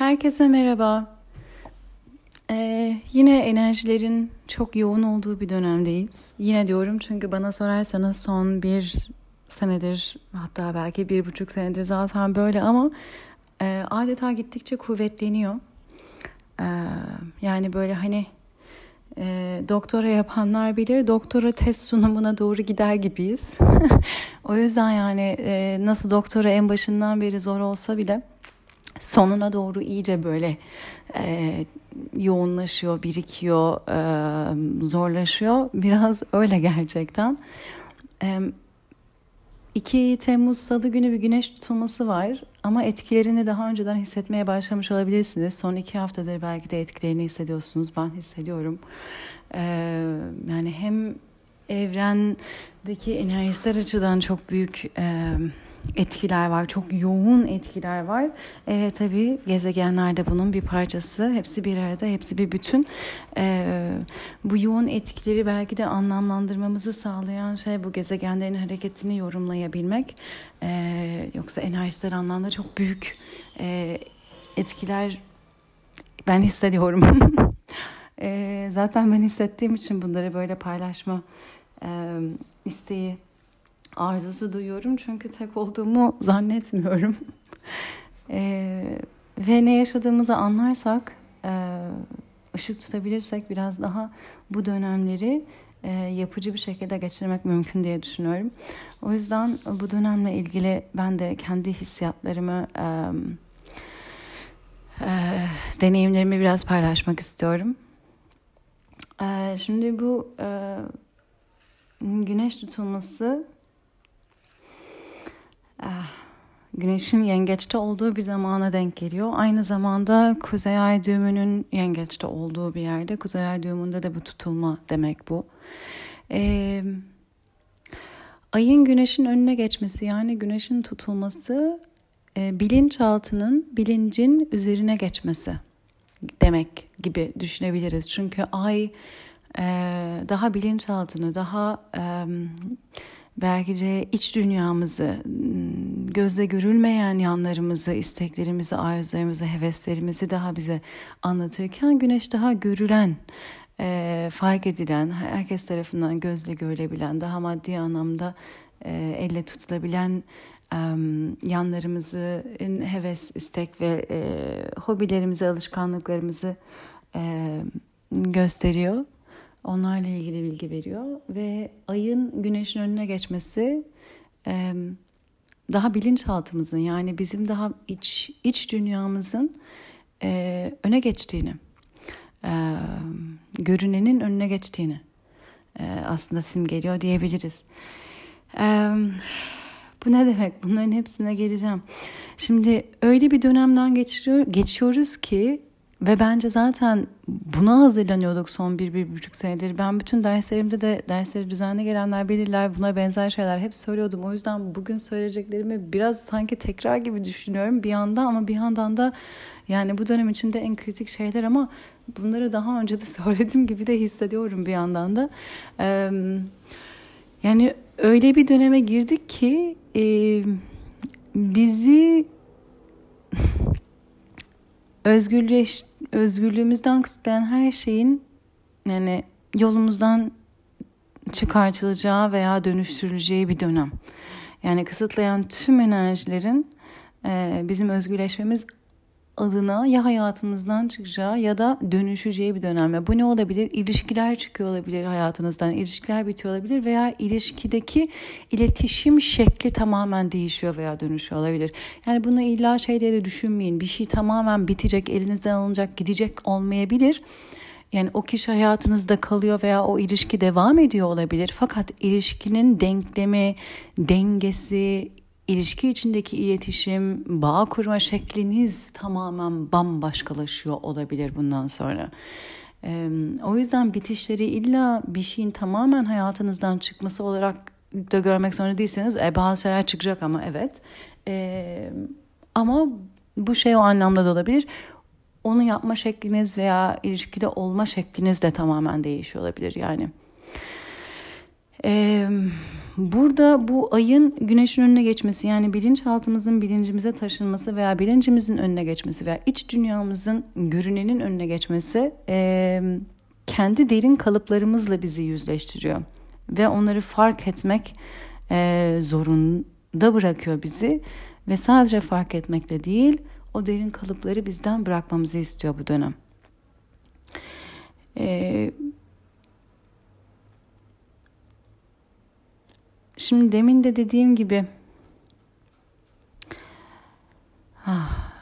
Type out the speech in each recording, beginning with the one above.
Herkese merhaba. Ee, yine enerjilerin çok yoğun olduğu bir dönemdeyiz. Yine diyorum çünkü bana sorarsanız son bir senedir hatta belki bir buçuk senedir zaten böyle ama e, adeta gittikçe kuvvetleniyor. Ee, yani böyle hani e, doktora yapanlar bilir doktora test sunumuna doğru gider gibiyiz. o yüzden yani e, nasıl doktora en başından beri zor olsa bile sonuna doğru iyice böyle e, yoğunlaşıyor, birikiyor, e, zorlaşıyor. Biraz öyle gerçekten. E, 2 Temmuz Salı günü bir güneş tutulması var ama etkilerini daha önceden hissetmeye başlamış olabilirsiniz. Son iki haftadır belki de etkilerini hissediyorsunuz. Ben hissediyorum. Ee, yani hem evrendeki enerjisel açıdan çok büyük... E, etkiler var. Çok yoğun etkiler var. E, tabii gezegenler de bunun bir parçası. Hepsi bir arada, hepsi bir bütün. E, bu yoğun etkileri belki de anlamlandırmamızı sağlayan şey bu gezegenlerin hareketini yorumlayabilmek. E, yoksa enerjisel anlamda çok büyük e, etkiler ben hissediyorum. e, zaten ben hissettiğim için bunları böyle paylaşma e, isteği arzusu duyuyorum çünkü tek olduğumu zannetmiyorum. e, ve ne yaşadığımızı anlarsak, e, ışık tutabilirsek biraz daha bu dönemleri e, yapıcı bir şekilde geçirmek mümkün diye düşünüyorum. O yüzden bu dönemle ilgili ben de kendi hissiyatlarımı, e, e, deneyimlerimi biraz paylaşmak istiyorum. E, şimdi bu e, güneş tutulması güneşin yengeçte olduğu bir zamana denk geliyor. Aynı zamanda Kuzey Ay düğümünün yengeçte olduğu bir yerde. Kuzey Ay düğümünde de bu tutulma demek bu. Ee, ayın güneşin önüne geçmesi yani güneşin tutulması e, bilinçaltının bilincin üzerine geçmesi demek gibi düşünebiliriz. Çünkü ay e, daha bilinçaltını daha... E, belki de iç dünyamızı, gözle görülmeyen yanlarımızı, isteklerimizi, arzularımızı, heveslerimizi daha bize anlatırken güneş daha görülen, fark edilen, herkes tarafından gözle görülebilen, daha maddi anlamda elle tutulabilen yanlarımızı, heves, istek ve hobilerimizi, alışkanlıklarımızı gösteriyor. Onlarla ilgili bilgi veriyor ve ayın güneşin önüne geçmesi daha bilinçaltımızın yani bizim daha iç iç dünyamızın öne geçtiğini, görünenin önüne geçtiğini aslında simgeliyor diyebiliriz. Bu ne demek? Bunların hepsine geleceğim. Şimdi öyle bir dönemden geçiriyor, geçiyoruz ki ve bence zaten buna hazırlanıyorduk son bir, bir buçuk senedir. Ben bütün derslerimde de dersleri düzenli gelenler bilirler. Buna benzer şeyler hep söylüyordum. O yüzden bugün söyleyeceklerimi biraz sanki tekrar gibi düşünüyorum bir yandan ama bir yandan da yani bu dönem içinde en kritik şeyler ama bunları daha önce de söylediğim gibi de hissediyorum bir yandan da. Ee, yani öyle bir döneme girdik ki e, bizi özgürleş, özgürlüğümüzden kısıtlayan her şeyin yani yolumuzdan çıkartılacağı veya dönüştürüleceği bir dönem. Yani kısıtlayan tüm enerjilerin bizim özgürleşmemiz adına ya hayatımızdan çıkacağı ya da dönüşeceği bir dönem. Bu ne olabilir? İlişkiler çıkıyor olabilir hayatınızdan, ilişkiler bitiyor olabilir veya ilişkideki iletişim şekli tamamen değişiyor veya dönüşüyor olabilir. Yani bunu illa şey diye de düşünmeyin. Bir şey tamamen bitecek, elinizden alınacak, gidecek olmayabilir. Yani o kişi hayatınızda kalıyor veya o ilişki devam ediyor olabilir. Fakat ilişkinin denklemi, dengesi, ilişki içindeki iletişim, bağ kurma şekliniz tamamen bambaşkalaşıyor olabilir bundan sonra. Ee, o yüzden bitişleri illa bir şeyin tamamen hayatınızdan çıkması olarak da görmek zorunda değilsiniz. E, bazı şeyler çıkacak ama evet. Ee, ama bu şey o anlamda da olabilir. Onu yapma şekliniz veya ilişkide olma şekliniz de tamamen değişiyor olabilir yani. Ee, burada bu ayın güneşin önüne geçmesi yani bilinçaltımızın bilincimize taşınması veya bilincimizin önüne geçmesi veya iç dünyamızın görünenin önüne geçmesi e, kendi derin kalıplarımızla bizi yüzleştiriyor ve onları fark etmek e, zorunda bırakıyor bizi ve sadece fark etmekle değil o derin kalıpları bizden bırakmamızı istiyor bu dönem. Ee, şimdi demin de dediğim gibi ah,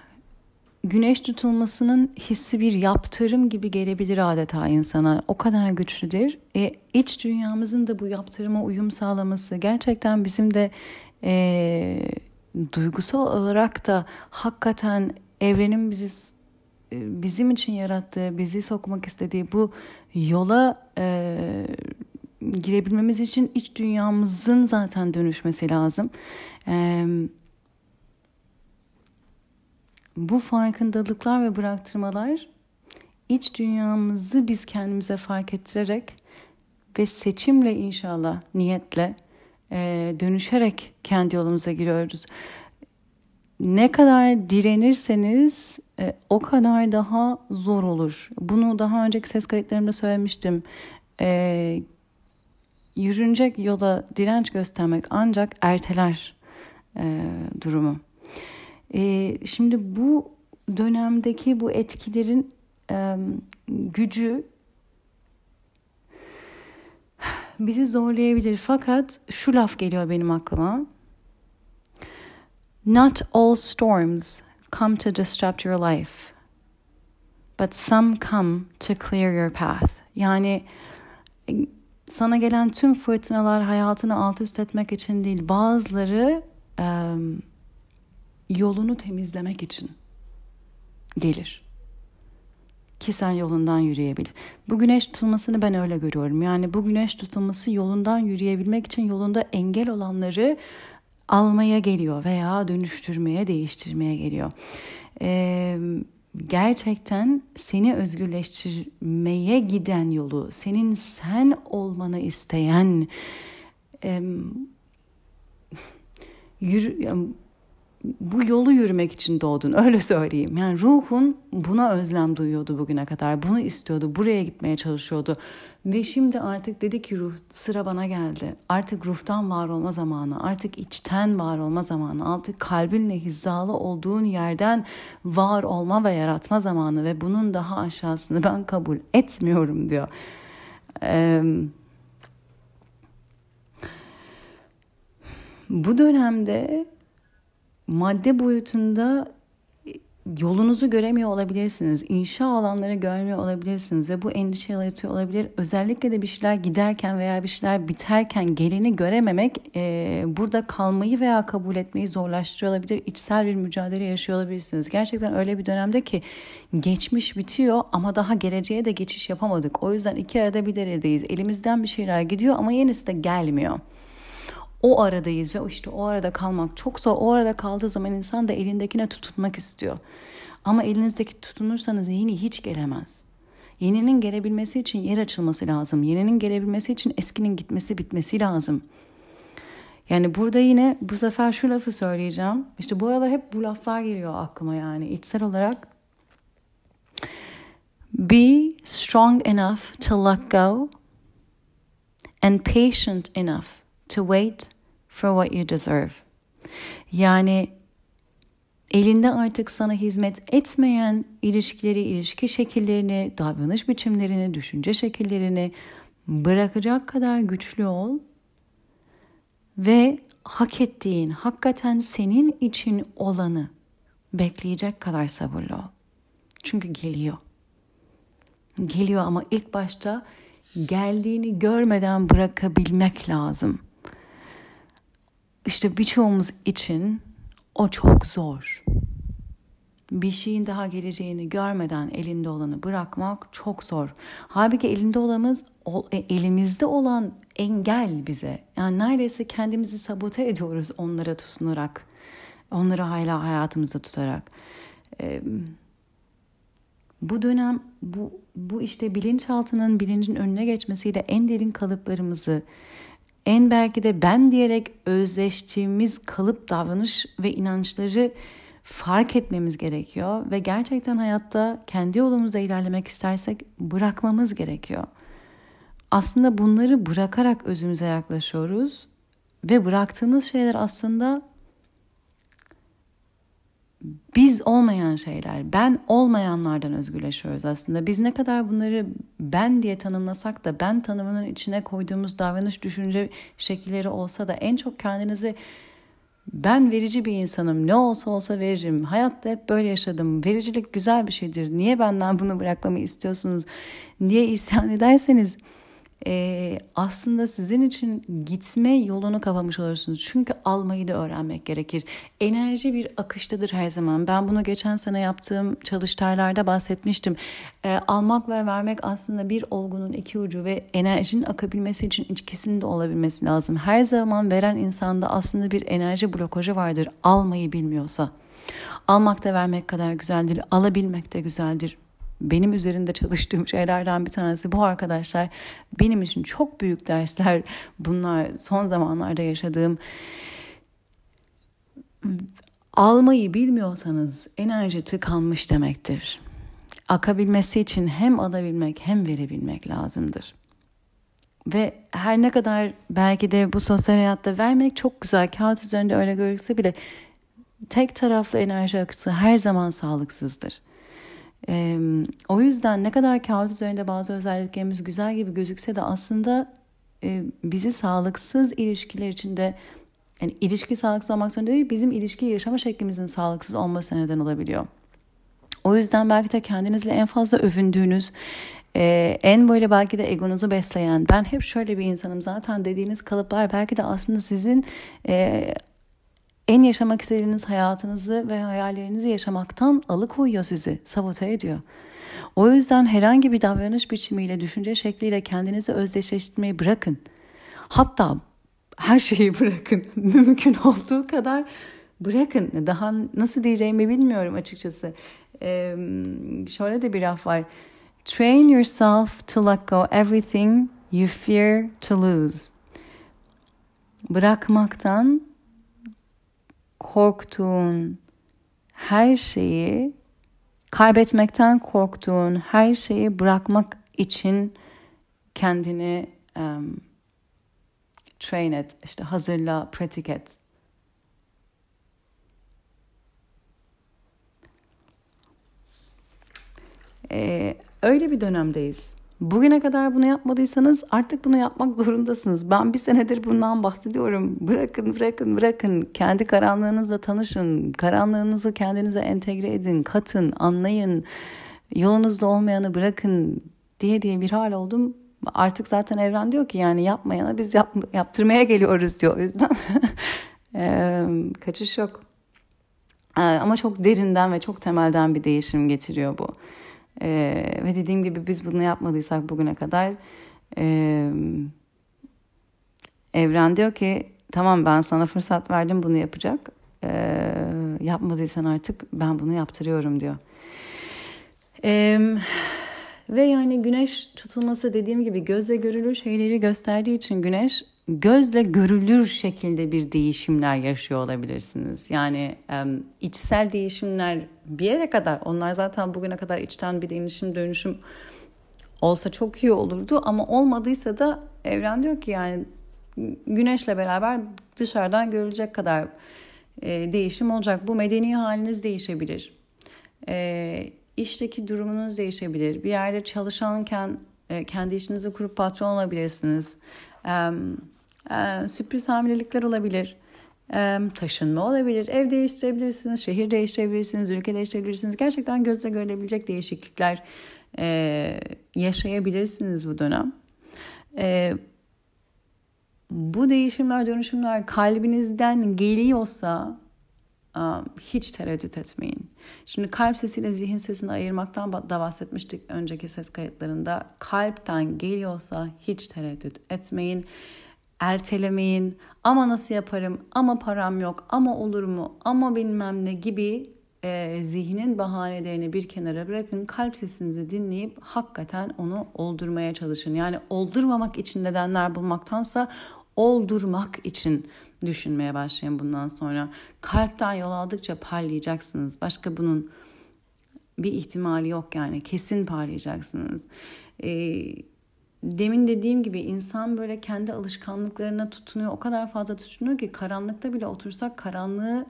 güneş tutulmasının hissi bir yaptırım gibi gelebilir adeta insana. O kadar güçlüdür. E, iç dünyamızın da bu yaptırıma uyum sağlaması gerçekten bizim de e, duygusal olarak da hakikaten evrenin bizi e, bizim için yarattığı, bizi sokmak istediği bu yola e, girebilmemiz için iç dünyamızın zaten dönüşmesi lazım. E, bu farkındalıklar ve bıraktırmalar iç dünyamızı biz kendimize fark ettirerek ve seçimle inşallah niyetle e, dönüşerek kendi yolumuza giriyoruz. Ne kadar direnirseniz e, o kadar daha zor olur. Bunu daha önceki ses kayıtlarımda söylemiştim. E, yürünecek yola direnç göstermek ancak erteler e, durumu. E, şimdi bu dönemdeki bu etkilerin e, gücü bizi zorlayabilir. Fakat şu laf geliyor benim aklıma. Not all storms come to disrupt your life, but some come to clear your path. Yani sana gelen tüm fırtınalar hayatını alt üst etmek için değil, bazıları um, yolunu temizlemek için gelir ki sen yolundan yürüyebil. Bu güneş tutulmasını ben öyle görüyorum. Yani bu güneş tutulması yolundan yürüyebilmek için yolunda engel olanları almaya geliyor veya dönüştürmeye, değiştirmeye geliyor. Ee, gerçekten seni özgürleştirmeye giden yolu, senin sen olmanı isteyen e, yürü, bu yolu yürümek için doğdun öyle söyleyeyim. Yani ruhun buna özlem duyuyordu bugüne kadar. Bunu istiyordu. Buraya gitmeye çalışıyordu. Ve şimdi artık dedi ki ruh sıra bana geldi. Artık ruhtan var olma zamanı. Artık içten var olma zamanı. Artık kalbinle hizalı olduğun yerden var olma ve yaratma zamanı. Ve bunun daha aşağısını ben kabul etmiyorum diyor. Eee bu dönemde madde boyutunda yolunuzu göremiyor olabilirsiniz. İnşa alanları görmüyor olabilirsiniz ve bu endişe yaratıyor olabilir. Özellikle de bir şeyler giderken veya bir şeyler biterken geleni görememek e, burada kalmayı veya kabul etmeyi zorlaştırıyor olabilir. İçsel bir mücadele yaşıyor olabilirsiniz. Gerçekten öyle bir dönemde ki geçmiş bitiyor ama daha geleceğe de geçiş yapamadık. O yüzden iki arada bir deredeyiz. Elimizden bir şeyler gidiyor ama yenisi de gelmiyor o aradayız ve işte o arada kalmak çok zor. O arada kaldığı zaman insan da elindekine tutunmak istiyor. Ama elinizdeki tutunursanız yeni hiç gelemez. Yeninin gelebilmesi için yer açılması lazım. Yeninin gelebilmesi için eskinin gitmesi bitmesi lazım. Yani burada yine bu sefer şu lafı söyleyeceğim. İşte bu aralar hep bu laflar geliyor aklıma yani içsel olarak. Be strong enough to let go and patient enough to wait for what you deserve. Yani elinde artık sana hizmet etmeyen ilişkileri, ilişki şekillerini, davranış biçimlerini, düşünce şekillerini bırakacak kadar güçlü ol ve hak ettiğin, hakikaten senin için olanı bekleyecek kadar sabırlı ol. Çünkü geliyor. Geliyor ama ilk başta geldiğini görmeden bırakabilmek lazım. İşte birçoğumuz için o çok zor. Bir şeyin daha geleceğini görmeden elinde olanı bırakmak çok zor. Halbuki elinde olanımız e, elimizde olan engel bize. Yani neredeyse kendimizi sabote ediyoruz onlara tutunarak. Onları hala hayatımızda tutarak. bu dönem bu bu işte bilinçaltının bilincin önüne geçmesiyle en derin kalıplarımızı en belki de ben diyerek özleştiğimiz kalıp davranış ve inançları fark etmemiz gerekiyor ve gerçekten hayatta kendi yolumuza ilerlemek istersek bırakmamız gerekiyor. Aslında bunları bırakarak özümüze yaklaşıyoruz ve bıraktığımız şeyler aslında biz olmayan şeyler, ben olmayanlardan özgürleşiyoruz aslında. Biz ne kadar bunları ben diye tanımlasak da ben tanımının içine koyduğumuz davranış, düşünce şekilleri olsa da en çok kendinizi ben verici bir insanım. Ne olsa olsa veririm. Hayatta hep böyle yaşadım. Vericilik güzel bir şeydir. Niye benden bunu bırakmamı istiyorsunuz? Niye isyan ederseniz e, aslında sizin için gitme yolunu kapamış olursunuz. Çünkü almayı da öğrenmek gerekir. Enerji bir akıştadır her zaman. Ben bunu geçen sene yaptığım çalıştaylarda bahsetmiştim. E, almak ve vermek aslında bir olgunun iki ucu ve enerjinin akabilmesi için ikisinin de olabilmesi lazım. Her zaman veren insanda aslında bir enerji blokajı vardır. Almayı bilmiyorsa. Almak da vermek kadar güzeldir. Alabilmek de güzeldir benim üzerinde çalıştığım şeylerden bir tanesi bu arkadaşlar. Benim için çok büyük dersler bunlar son zamanlarda yaşadığım. Almayı bilmiyorsanız enerji tıkanmış demektir. Akabilmesi için hem alabilmek hem verebilmek lazımdır. Ve her ne kadar belki de bu sosyal hayatta vermek çok güzel, kağıt üzerinde öyle görülse bile tek taraflı enerji akışı her zaman sağlıksızdır. Ee, o yüzden ne kadar kağıt üzerinde bazı özelliklerimiz güzel gibi gözükse de aslında e, bizi sağlıksız ilişkiler içinde yani ilişki sağlıksız olmak zorunda değil bizim ilişki yaşama şeklimizin sağlıksız olması neden olabiliyor. O yüzden belki de kendinizle en fazla övündüğünüz ee, en böyle belki de egonuzu besleyen ben hep şöyle bir insanım zaten dediğiniz kalıplar belki de aslında sizin e, en yaşamak istediğiniz hayatınızı ve hayallerinizi yaşamaktan alıkoyuyor sizi, sabote ediyor. O yüzden herhangi bir davranış biçimiyle, düşünce şekliyle kendinizi özdeşleştirmeyi bırakın. Hatta her şeyi bırakın. Mümkün olduğu kadar bırakın. Daha nasıl diyeceğimi bilmiyorum açıkçası. Ee, şöyle de bir laf var. Train yourself to let go everything you fear to lose. Bırakmaktan korktuğun her şeyi kaybetmekten korktuğun her şeyi bırakmak için kendini um, train et, işte hazırla, pratik et. Ee, öyle bir dönemdeyiz. Bugüne kadar bunu yapmadıysanız artık bunu yapmak zorundasınız. Ben bir senedir bundan bahsediyorum. Bırakın, bırakın, bırakın. Kendi karanlığınızla tanışın. Karanlığınızı kendinize entegre edin, katın, anlayın. Yolunuzda olmayanı bırakın diye diye bir hal oldum. Artık zaten evren diyor ki yani yapmayana biz yap, yaptırmaya geliyoruz diyor. O yüzden kaçış yok. Ama çok derinden ve çok temelden bir değişim getiriyor bu. Ee, ve dediğim gibi biz bunu yapmadıysak bugüne kadar e, evren diyor ki tamam ben sana fırsat verdim bunu yapacak. Ee, yapmadıysan artık ben bunu yaptırıyorum diyor. Ee, ve yani güneş tutulması dediğim gibi gözle görülür şeyleri gösterdiği için güneş gözle görülür şekilde bir değişimler yaşıyor olabilirsiniz. Yani içsel değişimler bir yere kadar onlar zaten bugüne kadar içten bir değişim dönüşüm olsa çok iyi olurdu ama olmadıysa da evren diyor ki yani güneşle beraber dışarıdan görülecek kadar e, değişim olacak. Bu medeni haliniz değişebilir. E, işteki durumunuz değişebilir. Bir yerde çalışanken e, kendi işinizi kurup patron olabilirsiniz. E, e, sürpriz hamilelikler olabilir. E, taşınma olabilir. Ev değiştirebilirsiniz, şehir değiştirebilirsiniz, ülke değiştirebilirsiniz. Gerçekten gözle görülebilecek değişiklikler e, yaşayabilirsiniz bu dönem. E, bu değişimler, dönüşümler kalbinizden geliyorsa hiç tereddüt etmeyin. Şimdi kalp sesiyle zihin sesini ayırmaktan da bahsetmiştik önceki ses kayıtlarında. Kalpten geliyorsa hiç tereddüt etmeyin ertelemeyin. Ama nasıl yaparım? Ama param yok. Ama olur mu? Ama bilmem ne gibi e, zihnin bahanelerini bir kenara bırakın. Kalp sesinizi dinleyip hakikaten onu oldurmaya çalışın. Yani oldurmamak için nedenler bulmaktansa oldurmak için düşünmeye başlayın bundan sonra. Kalpten yol aldıkça parlayacaksınız. Başka bunun bir ihtimali yok yani. Kesin parlayacaksınız. Ee, demin dediğim gibi insan böyle kendi alışkanlıklarına tutunuyor. O kadar fazla tutunuyor ki karanlıkta bile otursak karanlığı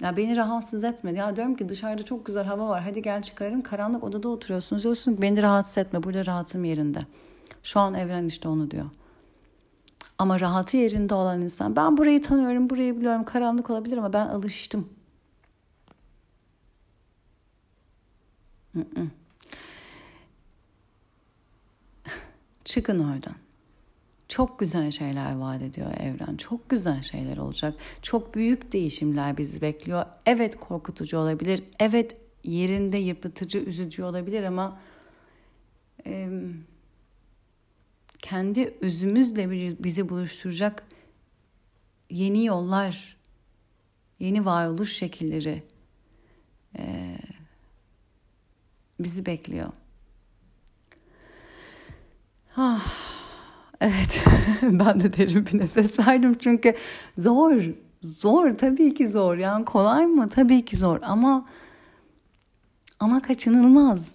ya beni rahatsız etmedi. Ya diyorum ki dışarıda çok güzel hava var. Hadi gel çıkarırım. Karanlık odada oturuyorsunuz. Diyorsun ki beni rahatsız etme. Burada rahatım yerinde. Şu an evren işte onu diyor. Ama rahatı yerinde olan insan ben burayı tanıyorum, burayı biliyorum. Karanlık olabilir ama ben alıştım. Çıkın oradan. Çok güzel şeyler vaat ediyor evren. Çok güzel şeyler olacak. Çok büyük değişimler bizi bekliyor. Evet korkutucu olabilir. Evet yerinde yıpratıcı, üzücü olabilir ama e, kendi özümüzle bizi buluşturacak yeni yollar, yeni varoluş şekilleri e, bizi bekliyor. Ah, evet, ben de derin bir nefes verdim çünkü zor, zor tabii ki zor. Yani kolay mı? Tabii ki zor ama ama kaçınılmaz.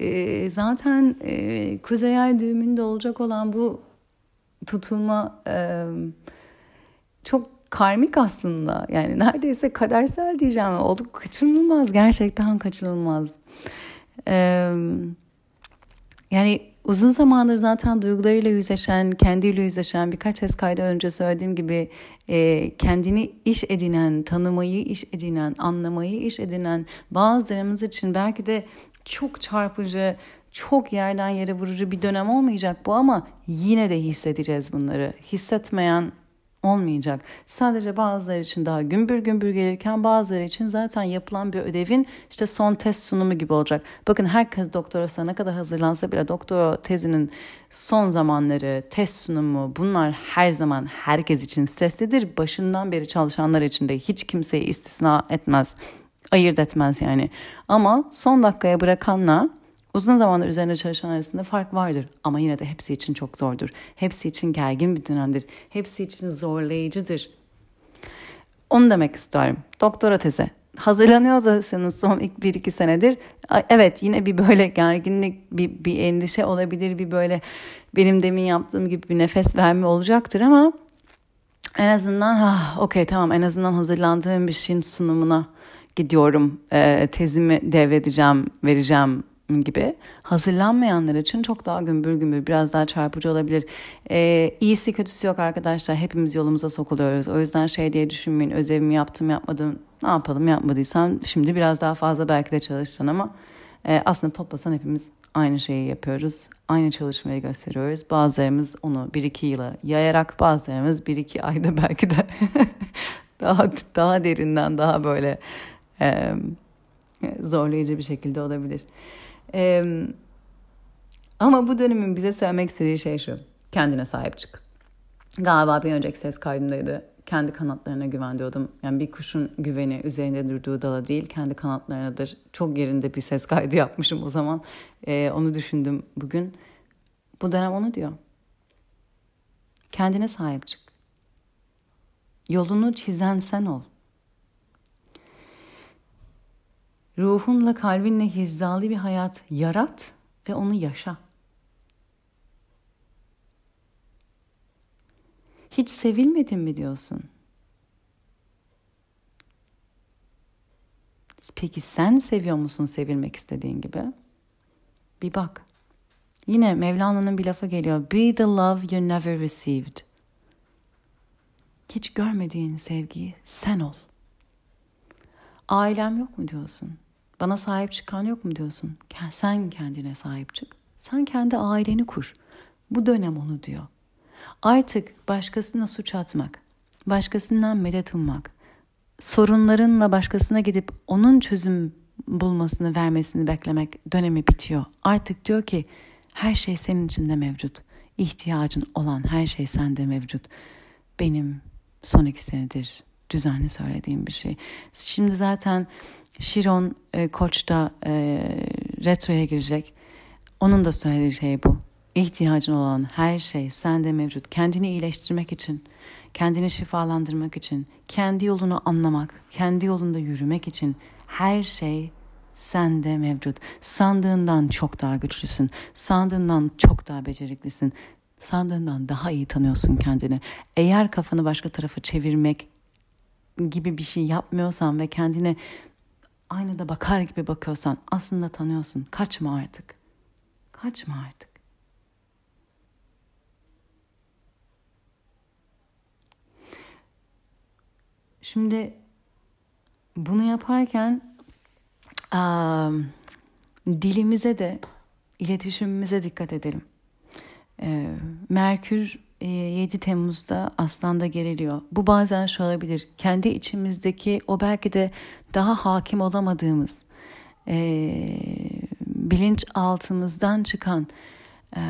E, zaten e, Kuzey Ay düğümünde olacak olan bu tutulma e, çok karmik aslında. Yani neredeyse kadersel diyeceğim. Olduk kaçınılmaz. Gerçekten kaçınılmaz. E, yani uzun zamandır zaten duygularıyla yüzleşen, kendiyle yüzleşen birkaç ses kaydı önce söylediğim gibi e, kendini iş edinen, tanımayı iş edinen, anlamayı iş edinen bazılarımız için belki de çok çarpıcı, çok yerden yere vurucu bir dönem olmayacak bu ama yine de hissedeceğiz bunları. Hissetmeyen olmayacak. Sadece bazıları için daha gümbür gümbür gelirken bazıları için zaten yapılan bir ödevin işte son test sunumu gibi olacak. Bakın herkes doktorasına ne kadar hazırlansa bile doktora tezinin son zamanları, test sunumu bunlar her zaman herkes için streslidir. Başından beri çalışanlar için de hiç kimseyi istisna etmez ayırt etmez yani. Ama son dakikaya bırakanla uzun zamandır üzerine çalışan arasında fark vardır. Ama yine de hepsi için çok zordur. Hepsi için gergin bir dönemdir. Hepsi için zorlayıcıdır. Onu demek istiyorum. Doktora tezi. Hazırlanıyorsanız son ilk bir iki senedir evet yine bir böyle gerginlik bir, bir endişe olabilir bir böyle benim demin yaptığım gibi bir nefes verme olacaktır ama en azından ah, okey tamam en azından hazırlandığım bir şeyin sunumuna gidiyorum e, tezimi devredeceğim vereceğim gibi hazırlanmayanlar için çok daha gümbür gümbür biraz daha çarpıcı olabilir. Ee, iyisi kötüsü yok arkadaşlar hepimiz yolumuza sokuluyoruz. O yüzden şey diye düşünmeyin ödevimi yaptım yapmadım ne yapalım yapmadıysan şimdi biraz daha fazla belki de çalışacaksın ama e, aslında toplasan hepimiz aynı şeyi yapıyoruz. Aynı çalışmayı gösteriyoruz. Bazılarımız onu bir iki yıla yayarak bazılarımız bir iki ayda belki de daha daha derinden daha böyle e, zorlayıcı bir şekilde olabilir. E, ama bu dönemin bize söylemek istediği şey şu. Kendine sahip çık. Galiba bir önceki ses kaydındaydı. Kendi kanatlarına güven diyordum. Yani bir kuşun güveni üzerinde durduğu dala değil kendi kanatlarınadır. Çok yerinde bir ses kaydı yapmışım o zaman. Ee, onu düşündüm bugün. Bu dönem onu diyor. Kendine sahip çık. Yolunu çizen sen ol. Ruhunla kalbinle hizalı bir hayat yarat ve onu yaşa. Hiç sevilmedin mi diyorsun? Peki sen seviyor musun sevilmek istediğin gibi? Bir bak. Yine Mevlana'nın bir lafı geliyor. Be the love you never received. Hiç görmediğin sevgiyi sen ol. Ailem yok mu diyorsun? Bana sahip çıkan yok mu diyorsun? Sen kendine sahip çık. Sen kendi aileni kur. Bu dönem onu diyor. Artık başkasına suç atmak, başkasından medet ummak, sorunlarınla başkasına gidip onun çözüm bulmasını, vermesini beklemek dönemi bitiyor. Artık diyor ki her şey senin içinde mevcut. İhtiyacın olan her şey sende mevcut. Benim son iki senedir düzenli söylediğim bir şey. Şimdi zaten Şiron e, Koç'ta e, retroya girecek. Onun da söylediği şey bu. ihtiyacın olan her şey sende mevcut. Kendini iyileştirmek için, kendini şifalandırmak için, kendi yolunu anlamak, kendi yolunda yürümek için her şey sende mevcut. Sandığından çok daha güçlüsün. Sandığından çok daha beceriklisin. Sandığından daha iyi tanıyorsun kendini. Eğer kafanı başka tarafa çevirmek gibi bir şey yapmıyorsan ve kendine aynada bakar gibi bakıyorsan aslında tanıyorsun. Kaçma artık. Kaçma artık. Şimdi bunu yaparken um, dilimize de iletişimimize dikkat edelim. Ee, Merkür 7 Temmuz'da Aslan'da geriliyor. Bu bazen şu olabilir. Kendi içimizdeki o belki de daha hakim olamadığımız e, bilinç altımızdan çıkan e,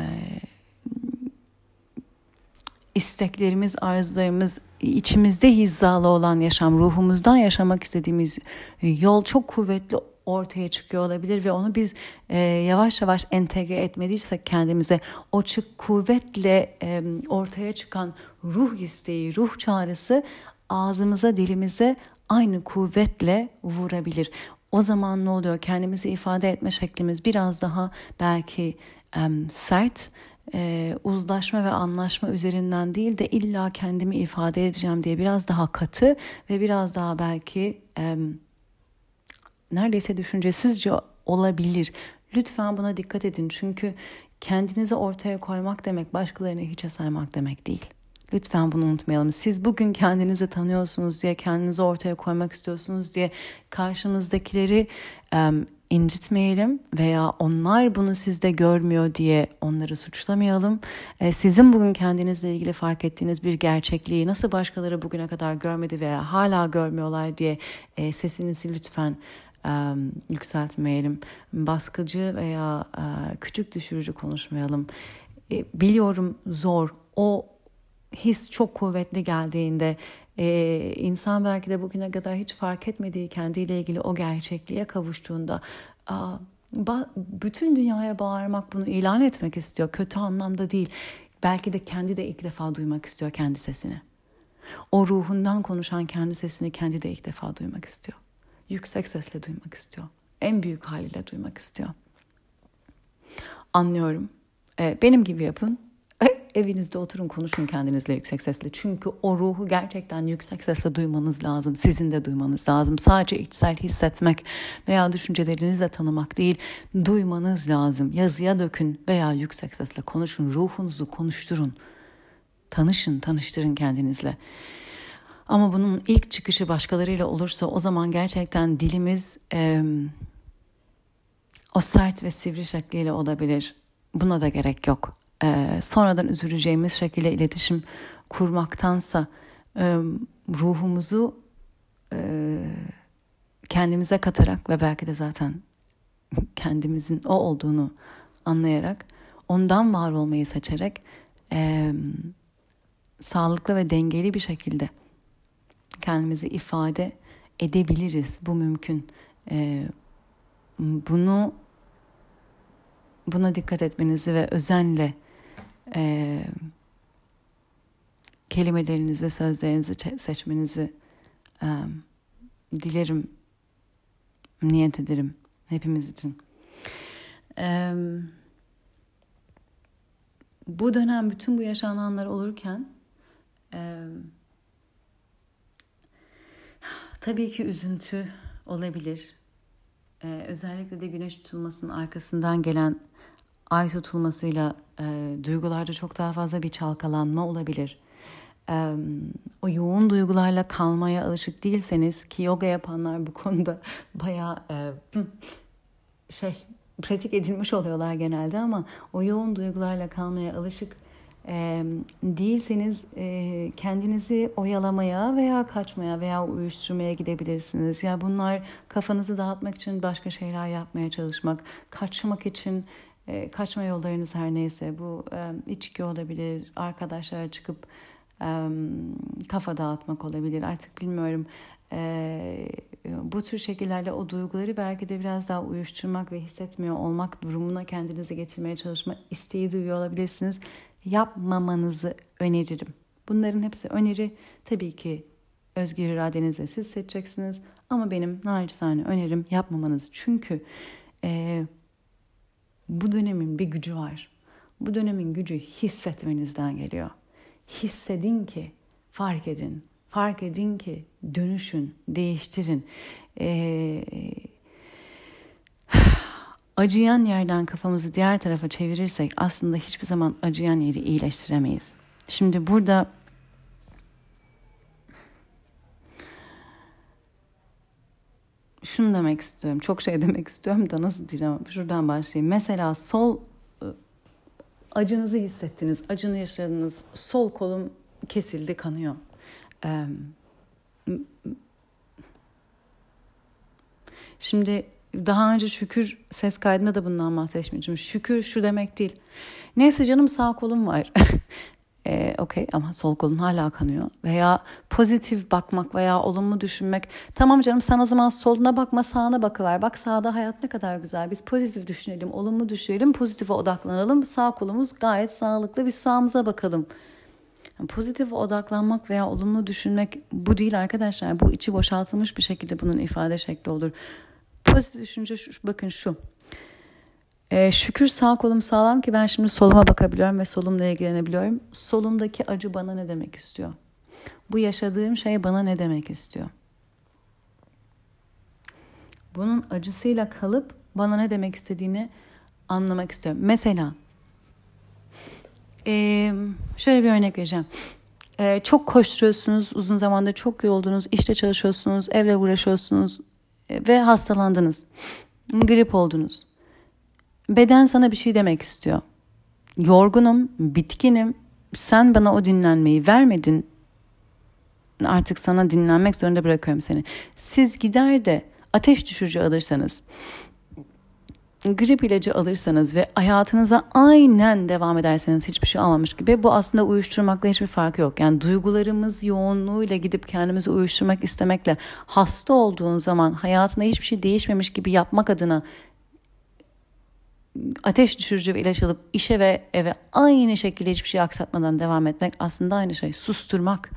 isteklerimiz, arzularımız, içimizde hizalı olan yaşam, ruhumuzdan yaşamak istediğimiz yol çok kuvvetli ortaya çıkıyor olabilir ve onu biz e, yavaş yavaş entegre etmediysek kendimize o çık kuvvetle e, ortaya çıkan ruh isteği, ruh çağrısı ağzımıza, dilimize aynı kuvvetle vurabilir. O zaman ne oluyor? Kendimizi ifade etme şeklimiz biraz daha belki e, sert, e, uzlaşma ve anlaşma üzerinden değil de illa kendimi ifade edeceğim diye biraz daha katı ve biraz daha belki e, neredeyse düşüncesizce olabilir. Lütfen buna dikkat edin çünkü kendinizi ortaya koymak demek başkalarını hiçe saymak demek değil. Lütfen bunu unutmayalım. Siz bugün kendinizi tanıyorsunuz diye, kendinizi ortaya koymak istiyorsunuz diye karşımızdakileri um, incitmeyelim veya onlar bunu sizde görmüyor diye onları suçlamayalım. E, sizin bugün kendinizle ilgili fark ettiğiniz bir gerçekliği nasıl başkaları bugüne kadar görmedi veya hala görmüyorlar diye e, sesinizi lütfen yükseltmeyelim. Baskıcı veya e, küçük düşürücü konuşmayalım. E, biliyorum zor. O his çok kuvvetli geldiğinde e, insan belki de bugüne kadar hiç fark etmediği kendiyle ilgili o gerçekliğe kavuştuğunda bütün dünyaya bağırmak bunu ilan etmek istiyor. Kötü anlamda değil. Belki de kendi de ilk defa duymak istiyor kendi sesini. O ruhundan konuşan kendi sesini kendi de ilk defa duymak istiyor. Yüksek sesle duymak istiyor. En büyük haliyle duymak istiyor. Anlıyorum. Ee, benim gibi yapın evinizde oturun konuşun kendinizle yüksek sesle. Çünkü o ruhu gerçekten yüksek sesle duymanız lazım. Sizin de duymanız lazım. Sadece içsel hissetmek veya düşüncelerinizle tanımak değil, duymanız lazım. Yazıya dökün veya yüksek sesle konuşun. Ruhunuzu konuşturun. Tanışın, tanıştırın kendinizle. Ama bunun ilk çıkışı başkalarıyla olursa o zaman gerçekten dilimiz e, o sert ve sivri şekliyle olabilir. Buna da gerek yok e, sonradan üzüleceğimiz şekilde iletişim kurmaktansa e, ruhumuzu e, kendimize katarak ve belki de zaten kendimizin o olduğunu anlayarak ondan var olmayı seçerek e, sağlıklı ve dengeli bir şekilde kendimizi ifade edebiliriz. Bu mümkün. E, bunu buna dikkat etmenizi ve özenle e, kelimelerinizi, sözlerinizi seçmenizi e, dilerim, niyet ederim hepimiz için. E, bu dönem bütün bu yaşananlar olurken e, tabii ki üzüntü olabilir. E, özellikle de güneş tutulmasının arkasından gelen ay tutulmasıyla e, duygularda çok daha fazla bir çalkalanma olabilir. E, o yoğun duygularla kalmaya alışık değilseniz ki yoga yapanlar bu konuda bayağı e, şey pratik edilmiş oluyorlar genelde ama o yoğun duygularla kalmaya alışık e, değilseniz e, kendinizi oyalamaya veya kaçmaya veya uyuşturmaya gidebilirsiniz. Ya yani bunlar kafanızı dağıtmak için başka şeyler yapmaya çalışmak, kaçmak için e, kaçma yollarınız her neyse bu e, içki olabilir, arkadaşlara çıkıp e, kafa dağıtmak olabilir artık bilmiyorum. Ee, bu tür şekillerle o duyguları belki de biraz daha uyuşturmak ve hissetmiyor olmak durumuna kendinizi getirmeye çalışma isteği duyuyor olabilirsiniz. Yapmamanızı öneririm. Bunların hepsi öneri. Tabii ki özgür iradenizle siz seçeceksiniz. Ama benim naçizane önerim yapmamanız. Çünkü e, bu dönemin bir gücü var. Bu dönemin gücü hissetmenizden geliyor. Hissedin ki, fark edin. Fark edin ki dönüşün, değiştirin. Ee, acıyan yerden kafamızı diğer tarafa çevirirsek aslında hiçbir zaman acıyan yeri iyileştiremeyiz. Şimdi burada şunu demek istiyorum. Çok şey demek istiyorum da nasıl diyeceğim? Şuradan başlayayım. Mesela sol ıı, acınızı hissettiniz, acını yaşadınız. Sol kolum kesildi, kanıyor. Şimdi daha önce şükür ses kaydında da bundan bahsetmiştim. Şükür şu demek değil. Neyse canım sağ kolum var. e, okey ama sol kolun hala kanıyor. Veya pozitif bakmak veya olumlu düşünmek. Tamam canım sen o zaman soluna bakma sağına bakıver. Bak sağda hayat ne kadar güzel. Biz pozitif düşünelim, olumlu düşünelim, pozitife odaklanalım. Sağ kolumuz gayet sağlıklı. Biz sağımıza bakalım. Yani pozitif odaklanmak veya olumlu düşünmek bu değil arkadaşlar. Bu içi boşaltılmış bir şekilde bunun ifade şekli olur. Pozitif düşünce şu, bakın şu. Ee, şükür sağ kolum sağlam ki ben şimdi soluma bakabiliyorum ve solumla ilgilenebiliyorum. Solumdaki acı bana ne demek istiyor? Bu yaşadığım şey bana ne demek istiyor? Bunun acısıyla kalıp bana ne demek istediğini anlamak istiyorum. Mesela ee, şöyle bir örnek vereceğim. Ee, çok koşturuyorsunuz, uzun zamanda çok yoruldunuz, işte çalışıyorsunuz, evle uğraşıyorsunuz ve hastalandınız. Grip oldunuz. Beden sana bir şey demek istiyor. Yorgunum, bitkinim. Sen bana o dinlenmeyi vermedin. Artık sana dinlenmek zorunda bırakıyorum seni. Siz gider de ateş düşürücü alırsanız, grip ilacı alırsanız ve hayatınıza aynen devam ederseniz hiçbir şey almamış gibi bu aslında uyuşturmakla hiçbir farkı yok. Yani duygularımız yoğunluğuyla gidip kendimizi uyuşturmak istemekle hasta olduğun zaman hayatında hiçbir şey değişmemiş gibi yapmak adına ateş düşürücü bir ilaç alıp işe ve eve aynı şekilde hiçbir şey aksatmadan devam etmek aslında aynı şey. Susturmak.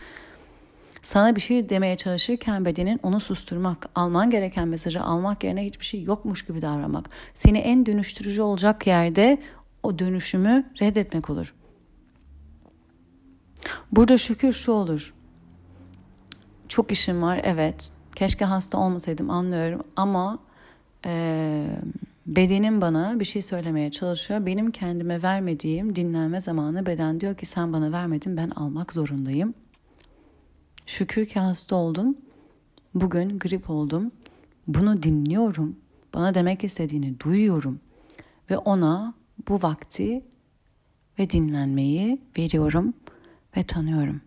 Sana bir şey demeye çalışırken bedenin onu susturmak, alman gereken mesajı almak yerine hiçbir şey yokmuş gibi davranmak. Seni en dönüştürücü olacak yerde o dönüşümü reddetmek olur. Burada şükür şu olur. Çok işim var evet. Keşke hasta olmasaydım anlıyorum ama e, bedenim bana bir şey söylemeye çalışıyor. Benim kendime vermediğim dinlenme zamanı beden diyor ki sen bana vermedin ben almak zorundayım. Şükür ki hasta oldum. Bugün grip oldum. Bunu dinliyorum. Bana demek istediğini duyuyorum. Ve ona bu vakti ve dinlenmeyi veriyorum ve tanıyorum.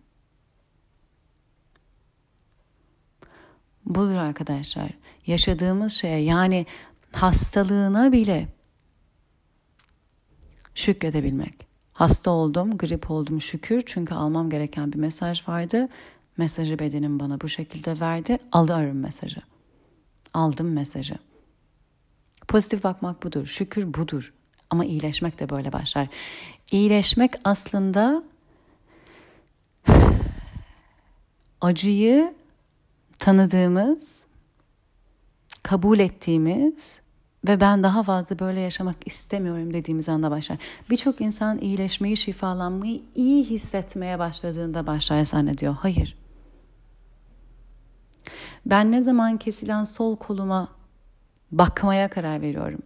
Budur arkadaşlar. Yaşadığımız şeye yani hastalığına bile şükredebilmek. Hasta oldum, grip oldum şükür çünkü almam gereken bir mesaj vardı Mesajı bedenim bana bu şekilde verdi. Alıyorum mesajı. Aldım mesajı. Pozitif bakmak budur. Şükür budur. Ama iyileşmek de böyle başlar. İyileşmek aslında acıyı tanıdığımız, kabul ettiğimiz ve ben daha fazla böyle yaşamak istemiyorum dediğimiz anda başlar. Birçok insan iyileşmeyi, şifalanmayı iyi hissetmeye başladığında başlar zannediyor. Hayır. Ben ne zaman kesilen sol koluma bakmaya karar veriyorum.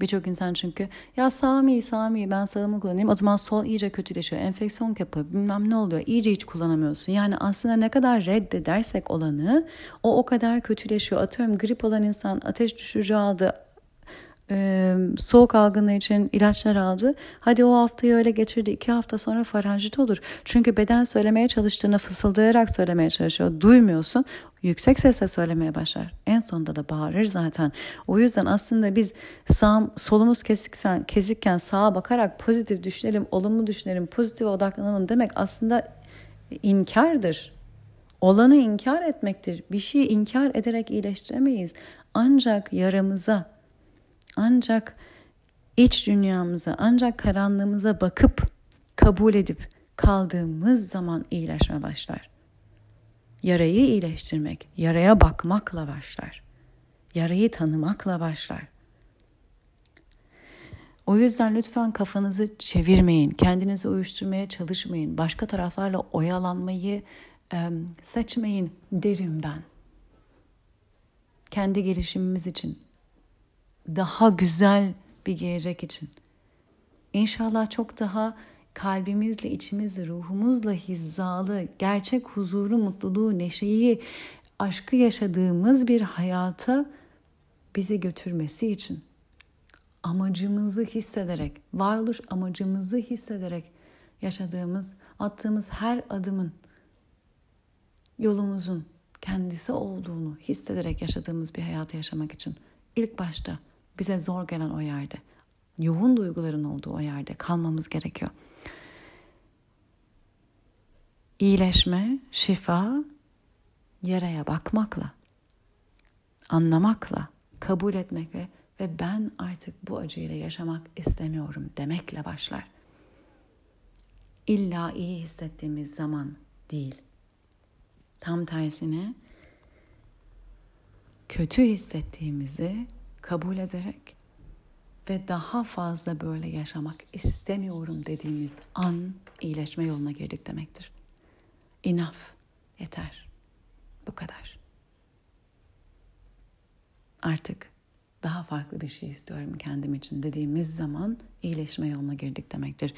Birçok insan çünkü ya Sami Sami ben sağımı kullanayım o zaman sol iyice kötüleşiyor. Enfeksiyon kapı bilmem ne oluyor iyice hiç kullanamıyorsun. Yani aslında ne kadar reddedersek olanı o o kadar kötüleşiyor. Atıyorum grip olan insan ateş düşürücü aldı e, soğuk algınlığı için ilaçlar aldı. Hadi o haftayı öyle geçirdi. iki hafta sonra faranjit olur. Çünkü beden söylemeye çalıştığını fısıldayarak söylemeye çalışıyor. Duymuyorsun. Yüksek sesle söylemeye başlar. En sonunda da bağırır zaten. O yüzden aslında biz sağ, solumuz kesiksen, kesikken sağa bakarak pozitif düşünelim, olumlu düşünelim, pozitif odaklanalım demek aslında inkardır. Olanı inkar etmektir. Bir şeyi inkar ederek iyileştiremeyiz. Ancak yaramıza, ancak iç dünyamıza, ancak karanlığımıza bakıp kabul edip kaldığımız zaman iyileşme başlar. Yarayı iyileştirmek, yaraya bakmakla başlar. Yarayı tanımakla başlar. O yüzden lütfen kafanızı çevirmeyin, kendinizi uyuşturmaya çalışmayın, başka taraflarla oyalanmayı e, seçmeyin derim ben. Kendi gelişimimiz için, daha güzel bir gelecek için. İnşallah çok daha kalbimizle, içimizle, ruhumuzla hizalı, gerçek huzuru, mutluluğu, neşeyi, aşkı yaşadığımız bir hayata bizi götürmesi için amacımızı hissederek, varoluş amacımızı hissederek yaşadığımız, attığımız her adımın yolumuzun kendisi olduğunu hissederek yaşadığımız bir hayatı yaşamak için ilk başta bize zor gelen o yerde, yoğun duyguların olduğu o yerde kalmamız gerekiyor. İyileşme, şifa yaraya bakmakla, anlamakla, kabul etmek ve ve ben artık bu acıyla yaşamak istemiyorum demekle başlar. İlla iyi hissettiğimiz zaman değil. Tam tersine kötü hissettiğimizi kabul ederek ve daha fazla böyle yaşamak istemiyorum dediğimiz an iyileşme yoluna girdik demektir. Enough. Yeter. Bu kadar. Artık daha farklı bir şey istiyorum kendim için dediğimiz zaman iyileşme yoluna girdik demektir.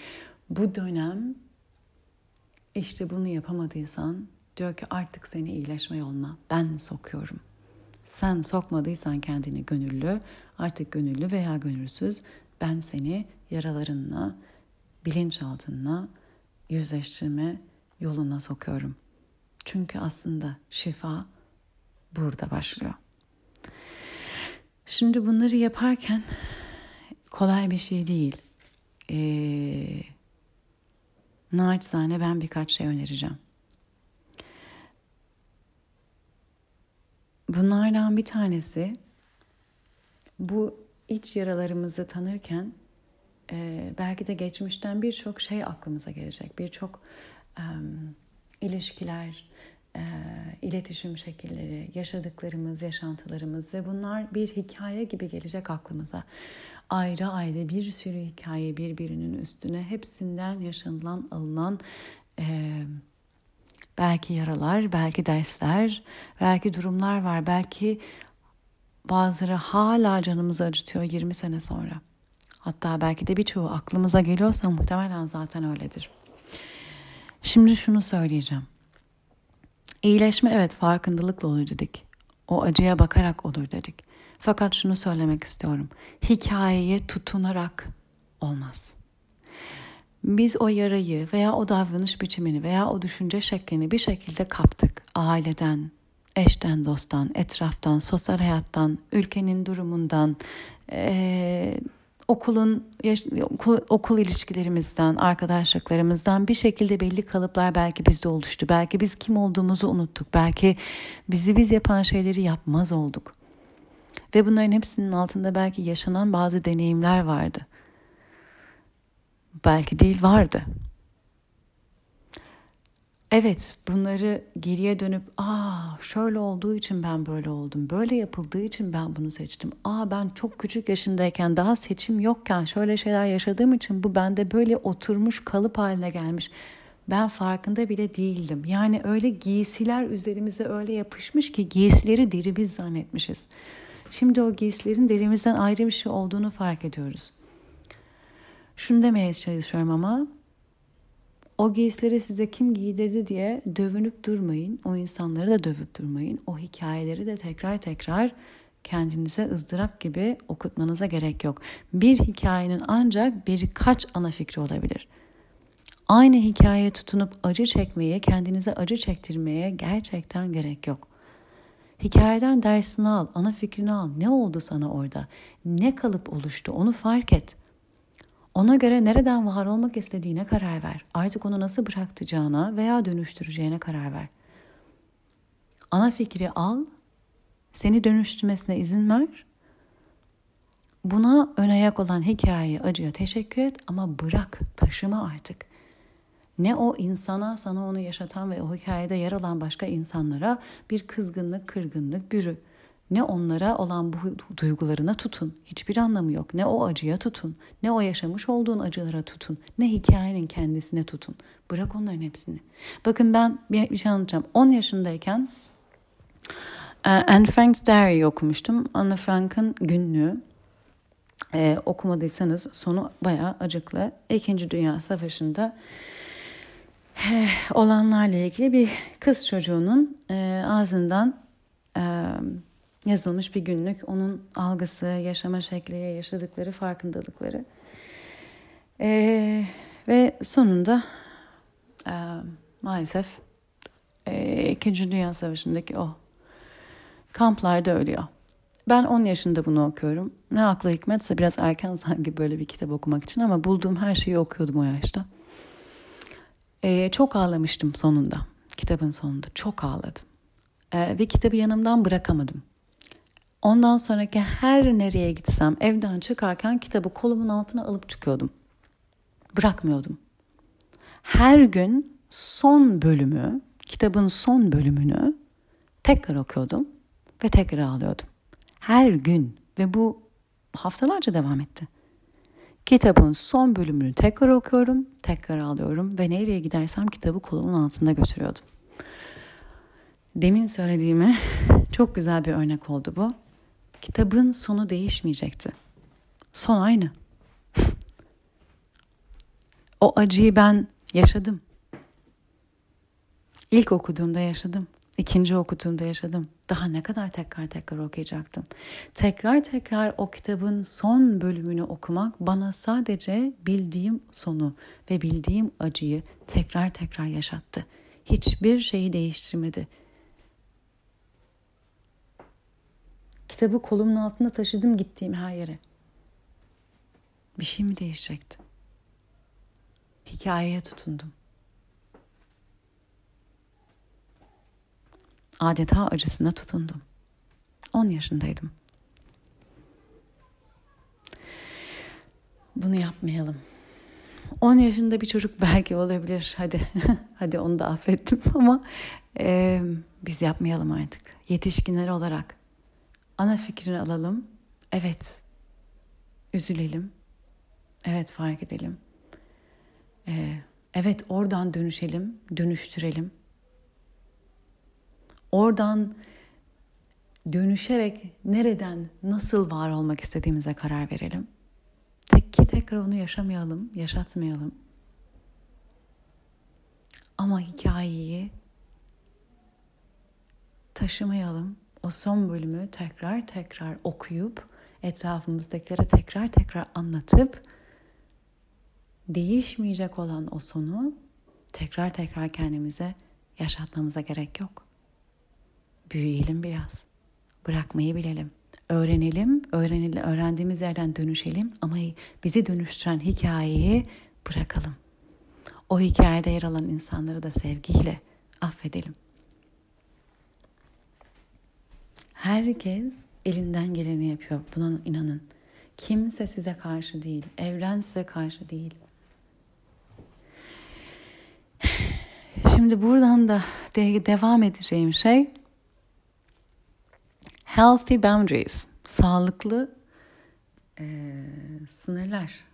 Bu dönem işte bunu yapamadıysan diyor ki artık seni iyileşme yoluna ben sokuyorum. Sen sokmadıysan kendini gönüllü, artık gönüllü veya gönülsüz ben seni yaralarınla, bilinçaltınla yüzleştirme yoluna sokuyorum. Çünkü aslında şifa burada başlıyor. Şimdi bunları yaparken kolay bir şey değil. Ee, naçizane ben birkaç şey önereceğim. Bunlardan bir tanesi bu iç yaralarımızı tanırken e, belki de geçmişten birçok şey aklımıza gelecek. Birçok e, ilişkiler, e, iletişim şekilleri, yaşadıklarımız, yaşantılarımız ve bunlar bir hikaye gibi gelecek aklımıza. Ayrı ayrı bir sürü hikaye birbirinin üstüne hepsinden yaşanılan, alınan e, belki yaralar, belki dersler, belki durumlar var. Belki bazıları hala canımızı acıtıyor 20 sene sonra. Hatta belki de birçoğu aklımıza geliyorsa muhtemelen zaten öyledir. Şimdi şunu söyleyeceğim. İyileşme evet farkındalıkla olur dedik. O acıya bakarak olur dedik. Fakat şunu söylemek istiyorum. Hikayeye tutunarak olmaz. Biz o yarayı veya o davranış biçimini veya o düşünce şeklini bir şekilde kaptık. Aileden, eşten, dosttan, etraftan, sosyal hayattan, ülkenin durumundan, ee, okulun okul, okul ilişkilerimizden, arkadaşlıklarımızdan bir şekilde belli kalıplar belki bizde oluştu. Belki biz kim olduğumuzu unuttuk. Belki bizi biz yapan şeyleri yapmaz olduk. Ve bunların hepsinin altında belki yaşanan bazı deneyimler vardı. Belki değil vardı. Evet bunları geriye dönüp aa şöyle olduğu için ben böyle oldum. Böyle yapıldığı için ben bunu seçtim. Aa ben çok küçük yaşındayken daha seçim yokken şöyle şeyler yaşadığım için bu bende böyle oturmuş kalıp haline gelmiş. Ben farkında bile değildim. Yani öyle giysiler üzerimize öyle yapışmış ki giysileri deri biz zannetmişiz. Şimdi o giysilerin derimizden ayrı bir şey olduğunu fark ediyoruz. Şunu demeye çalışıyorum ama o giysileri size kim giydirdi diye dövünüp durmayın. O insanları da dövüp durmayın. O hikayeleri de tekrar tekrar kendinize ızdırap gibi okutmanıza gerek yok. Bir hikayenin ancak birkaç ana fikri olabilir. Aynı hikayeye tutunup acı çekmeye, kendinize acı çektirmeye gerçekten gerek yok. Hikayeden dersini al, ana fikrini al. Ne oldu sana orada? Ne kalıp oluştu? Onu fark et. Ona göre nereden var olmak istediğine karar ver. Artık onu nasıl bıraktacağına veya dönüştüreceğine karar ver. Ana fikri al, seni dönüştürmesine izin ver. Buna ön ayak olan hikayeyi acıya teşekkür et ama bırak, taşıma artık. Ne o insana, sana onu yaşatan ve o hikayede yer alan başka insanlara bir kızgınlık, kırgınlık bürü. Ne onlara olan bu duygularına tutun. Hiçbir anlamı yok. Ne o acıya tutun. Ne o yaşamış olduğun acılara tutun. Ne hikayenin kendisine tutun. Bırak onların hepsini. Bakın ben bir, şey anlatacağım. 10 yaşındayken e, Anne Frank's Diary okumuştum. Anne Frank'ın günlüğü. Ee, okumadıysanız sonu bayağı acıklı. İkinci Dünya Savaşı'nda olanlarla ilgili bir kız çocuğunun e, ağzından e, yazılmış bir günlük. Onun algısı, yaşama şekli, yaşadıkları farkındalıkları. E, ve sonunda e, maalesef e, İkinci Dünya Savaşı'ndaki o kamplarda ölüyor. Ben 10 yaşında bunu okuyorum. Ne akla hikmetse biraz erken sanki böyle bir kitap okumak için ama bulduğum her şeyi okuyordum o yaşta. Ee, çok ağlamıştım sonunda. Kitabın sonunda çok ağladım. Ee, ve kitabı yanımdan bırakamadım. Ondan sonraki her nereye gitsem evden çıkarken kitabı kolumun altına alıp çıkıyordum. Bırakmıyordum. Her gün son bölümü, kitabın son bölümünü tekrar okuyordum ve tekrar ağlıyordum. Her gün ve bu haftalarca devam etti. Kitabın son bölümünü tekrar okuyorum, tekrar alıyorum ve nereye gidersem kitabı kolumun altında götürüyordum. Demin söylediğime çok güzel bir örnek oldu bu. Kitabın sonu değişmeyecekti. Son aynı. o acıyı ben yaşadım. İlk okuduğumda yaşadım. İkinci okuduğumda yaşadım. Daha ne kadar tekrar tekrar okuyacaktım. Tekrar tekrar o kitabın son bölümünü okumak bana sadece bildiğim sonu ve bildiğim acıyı tekrar tekrar yaşattı. Hiçbir şeyi değiştirmedi. Kitabı kolumun altında taşıdım gittiğim her yere. Bir şey mi değişecekti? Hikayeye tutundum. adeta acısına tutundum. 10 yaşındaydım. Bunu yapmayalım. 10 yaşında bir çocuk belki olabilir. Hadi hadi onu da affettim ama e, biz yapmayalım artık. Yetişkinler olarak ana fikrini alalım. Evet. Üzülelim. Evet fark edelim. E, evet oradan dönüşelim, dönüştürelim. Oradan dönüşerek nereden, nasıl var olmak istediğimize karar verelim. Tek ki tekrar onu yaşamayalım, yaşatmayalım. Ama hikayeyi taşımayalım. O son bölümü tekrar tekrar okuyup etrafımızdakilere tekrar tekrar anlatıp değişmeyecek olan o sonu tekrar tekrar kendimize yaşatmamıza gerek yok. Büyüyelim biraz. Bırakmayı bilelim. Öğrenelim, öğrenelim, öğrendiğimiz yerden dönüşelim ama bizi dönüştüren hikayeyi bırakalım. O hikayede yer alan insanları da sevgiyle affedelim. Herkes elinden geleni yapıyor. Buna inanın. Kimse size karşı değil. Evren size karşı değil. Şimdi buradan da de devam edeceğim şey Healthy boundaries, sağlıklı e, sınırlar,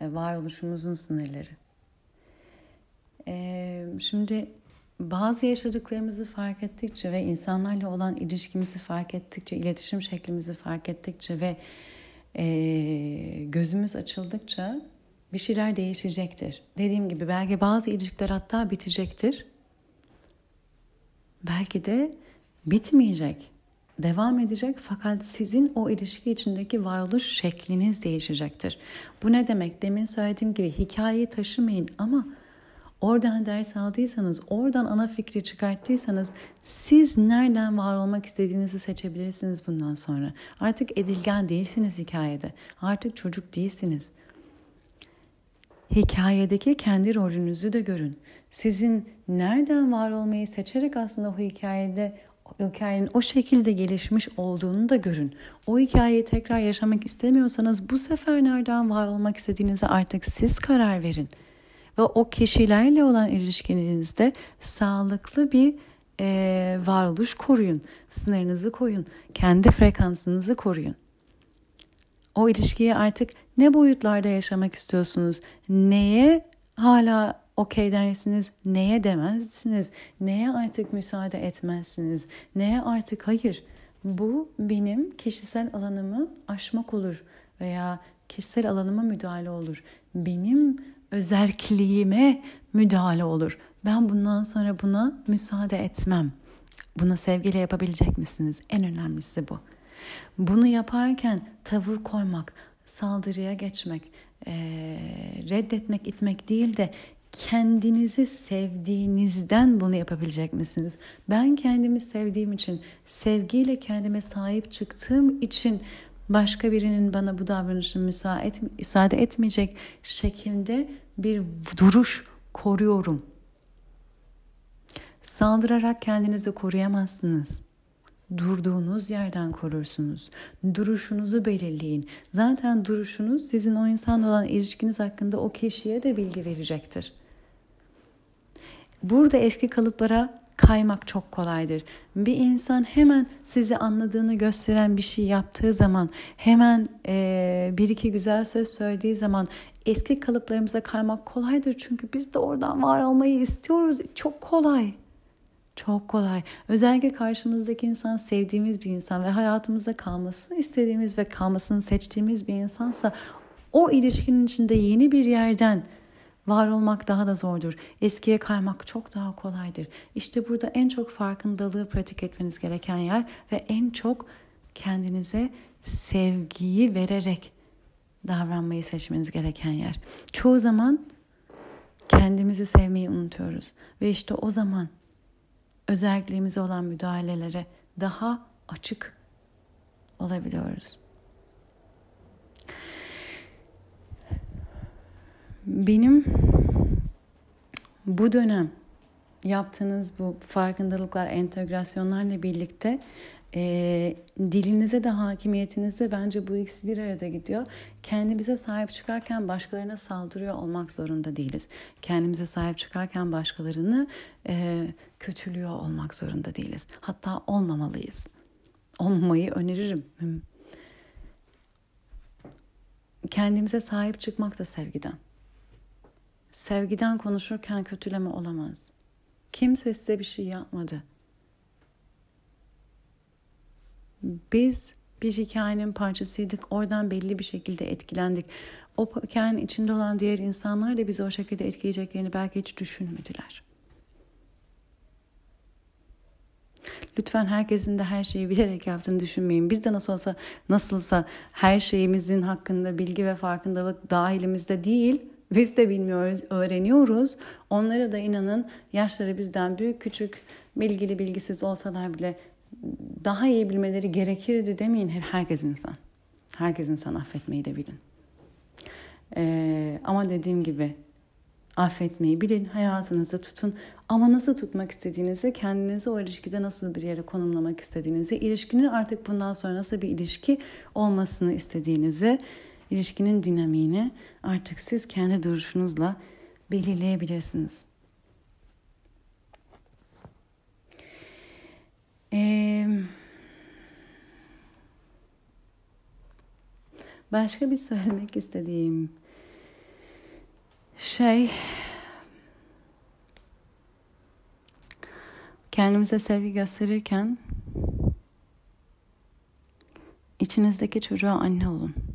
e, varoluşumuzun sınırları. E, şimdi bazı yaşadıklarımızı fark ettikçe ve insanlarla olan ilişkimizi fark ettikçe, iletişim şeklimizi fark ettikçe ve e, gözümüz açıldıkça bir şeyler değişecektir. Dediğim gibi belki bazı ilişkiler hatta bitecektir. Belki de bitmeyecek devam edecek fakat sizin o ilişki içindeki varoluş şekliniz değişecektir. Bu ne demek? Demin söylediğim gibi hikayeyi taşımayın ama oradan ders aldıysanız, oradan ana fikri çıkarttıysanız siz nereden var olmak istediğinizi seçebilirsiniz bundan sonra. Artık edilgen değilsiniz hikayede. Artık çocuk değilsiniz. hikayedeki kendi rolünüzü de görün. Sizin nereden var olmayı seçerek aslında o hikayede hikayenin o şekilde gelişmiş olduğunu da görün. O hikayeyi tekrar yaşamak istemiyorsanız bu sefer nereden var olmak istediğinize artık siz karar verin. Ve o kişilerle olan ilişkinizde sağlıklı bir e, varoluş koruyun. Sınırınızı koyun. Kendi frekansınızı koruyun. O ilişkiyi artık ne boyutlarda yaşamak istiyorsunuz? Neye hala okey dersiniz, neye demezsiniz, neye artık müsaade etmezsiniz, neye artık hayır. Bu benim kişisel alanımı aşmak olur veya kişisel alanıma müdahale olur. Benim özerkliğime müdahale olur. Ben bundan sonra buna müsaade etmem. Bunu sevgiyle yapabilecek misiniz? En önemlisi bu. Bunu yaparken tavır koymak, saldırıya geçmek, e, reddetmek, itmek değil de kendinizi sevdiğinizden bunu yapabilecek misiniz? Ben kendimi sevdiğim için, sevgiyle kendime sahip çıktığım için başka birinin bana bu davranışı müsaade etmeyecek şekilde bir duruş koruyorum. Saldırarak kendinizi koruyamazsınız. Durduğunuz yerden korursunuz. Duruşunuzu belirleyin. Zaten duruşunuz sizin o insanla olan ilişkiniz hakkında o kişiye de bilgi verecektir. Burada eski kalıplara kaymak çok kolaydır. Bir insan hemen sizi anladığını gösteren bir şey yaptığı zaman, hemen e, bir iki güzel söz söylediği zaman eski kalıplarımıza kaymak kolaydır. Çünkü biz de oradan var olmayı istiyoruz. Çok kolay. Çok kolay. Özellikle karşımızdaki insan sevdiğimiz bir insan ve hayatımızda kalmasını istediğimiz ve kalmasını seçtiğimiz bir insansa o ilişkinin içinde yeni bir yerden var olmak daha da zordur. Eskiye kaymak çok daha kolaydır. İşte burada en çok farkındalığı pratik etmeniz gereken yer ve en çok kendinize sevgiyi vererek davranmayı seçmeniz gereken yer. Çoğu zaman kendimizi sevmeyi unutuyoruz ve işte o zaman özelliğimize olan müdahalelere daha açık olabiliyoruz. Benim bu dönem yaptığınız bu farkındalıklar, entegrasyonlarla birlikte e, dilinize de hakimiyetinizde bence bu ikisi bir arada gidiyor. Kendimize sahip çıkarken başkalarına saldırıyor olmak zorunda değiliz. Kendimize sahip çıkarken başkalarını e, kötülüyor olmak zorunda değiliz. Hatta olmamalıyız. Olmamayı öneririm. Kendimize sahip çıkmak da sevgiden. Sevgiden konuşurken kötüleme olamaz. Kimse size bir şey yapmadı. Biz bir hikayenin parçasıydık. Oradan belli bir şekilde etkilendik. O hikayenin içinde olan diğer insanlar da bizi o şekilde etkileyeceklerini belki hiç düşünmediler. Lütfen herkesin de her şeyi bilerek yaptığını düşünmeyin. Biz de nasıl olsa nasılsa her şeyimizin hakkında bilgi ve farkındalık dahilimizde değil. Biz de bilmiyoruz, öğreniyoruz. Onlara da inanın yaşları bizden büyük küçük, bilgili bilgisiz olsalar bile daha iyi bilmeleri gerekirdi demeyin. Herkes insan. Herkes insan affetmeyi de bilin. Ee, ama dediğim gibi affetmeyi bilin, hayatınızda tutun. Ama nasıl tutmak istediğinizi, kendinizi o ilişkide nasıl bir yere konumlamak istediğinizi, ilişkinin artık bundan sonra nasıl bir ilişki olmasını istediğinizi, ilişkinin dinamiğini artık siz kendi duruşunuzla belirleyebilirsiniz. Ee, başka bir söylemek istediğim şey kendimize sevgi gösterirken içinizdeki çocuğa anne olun.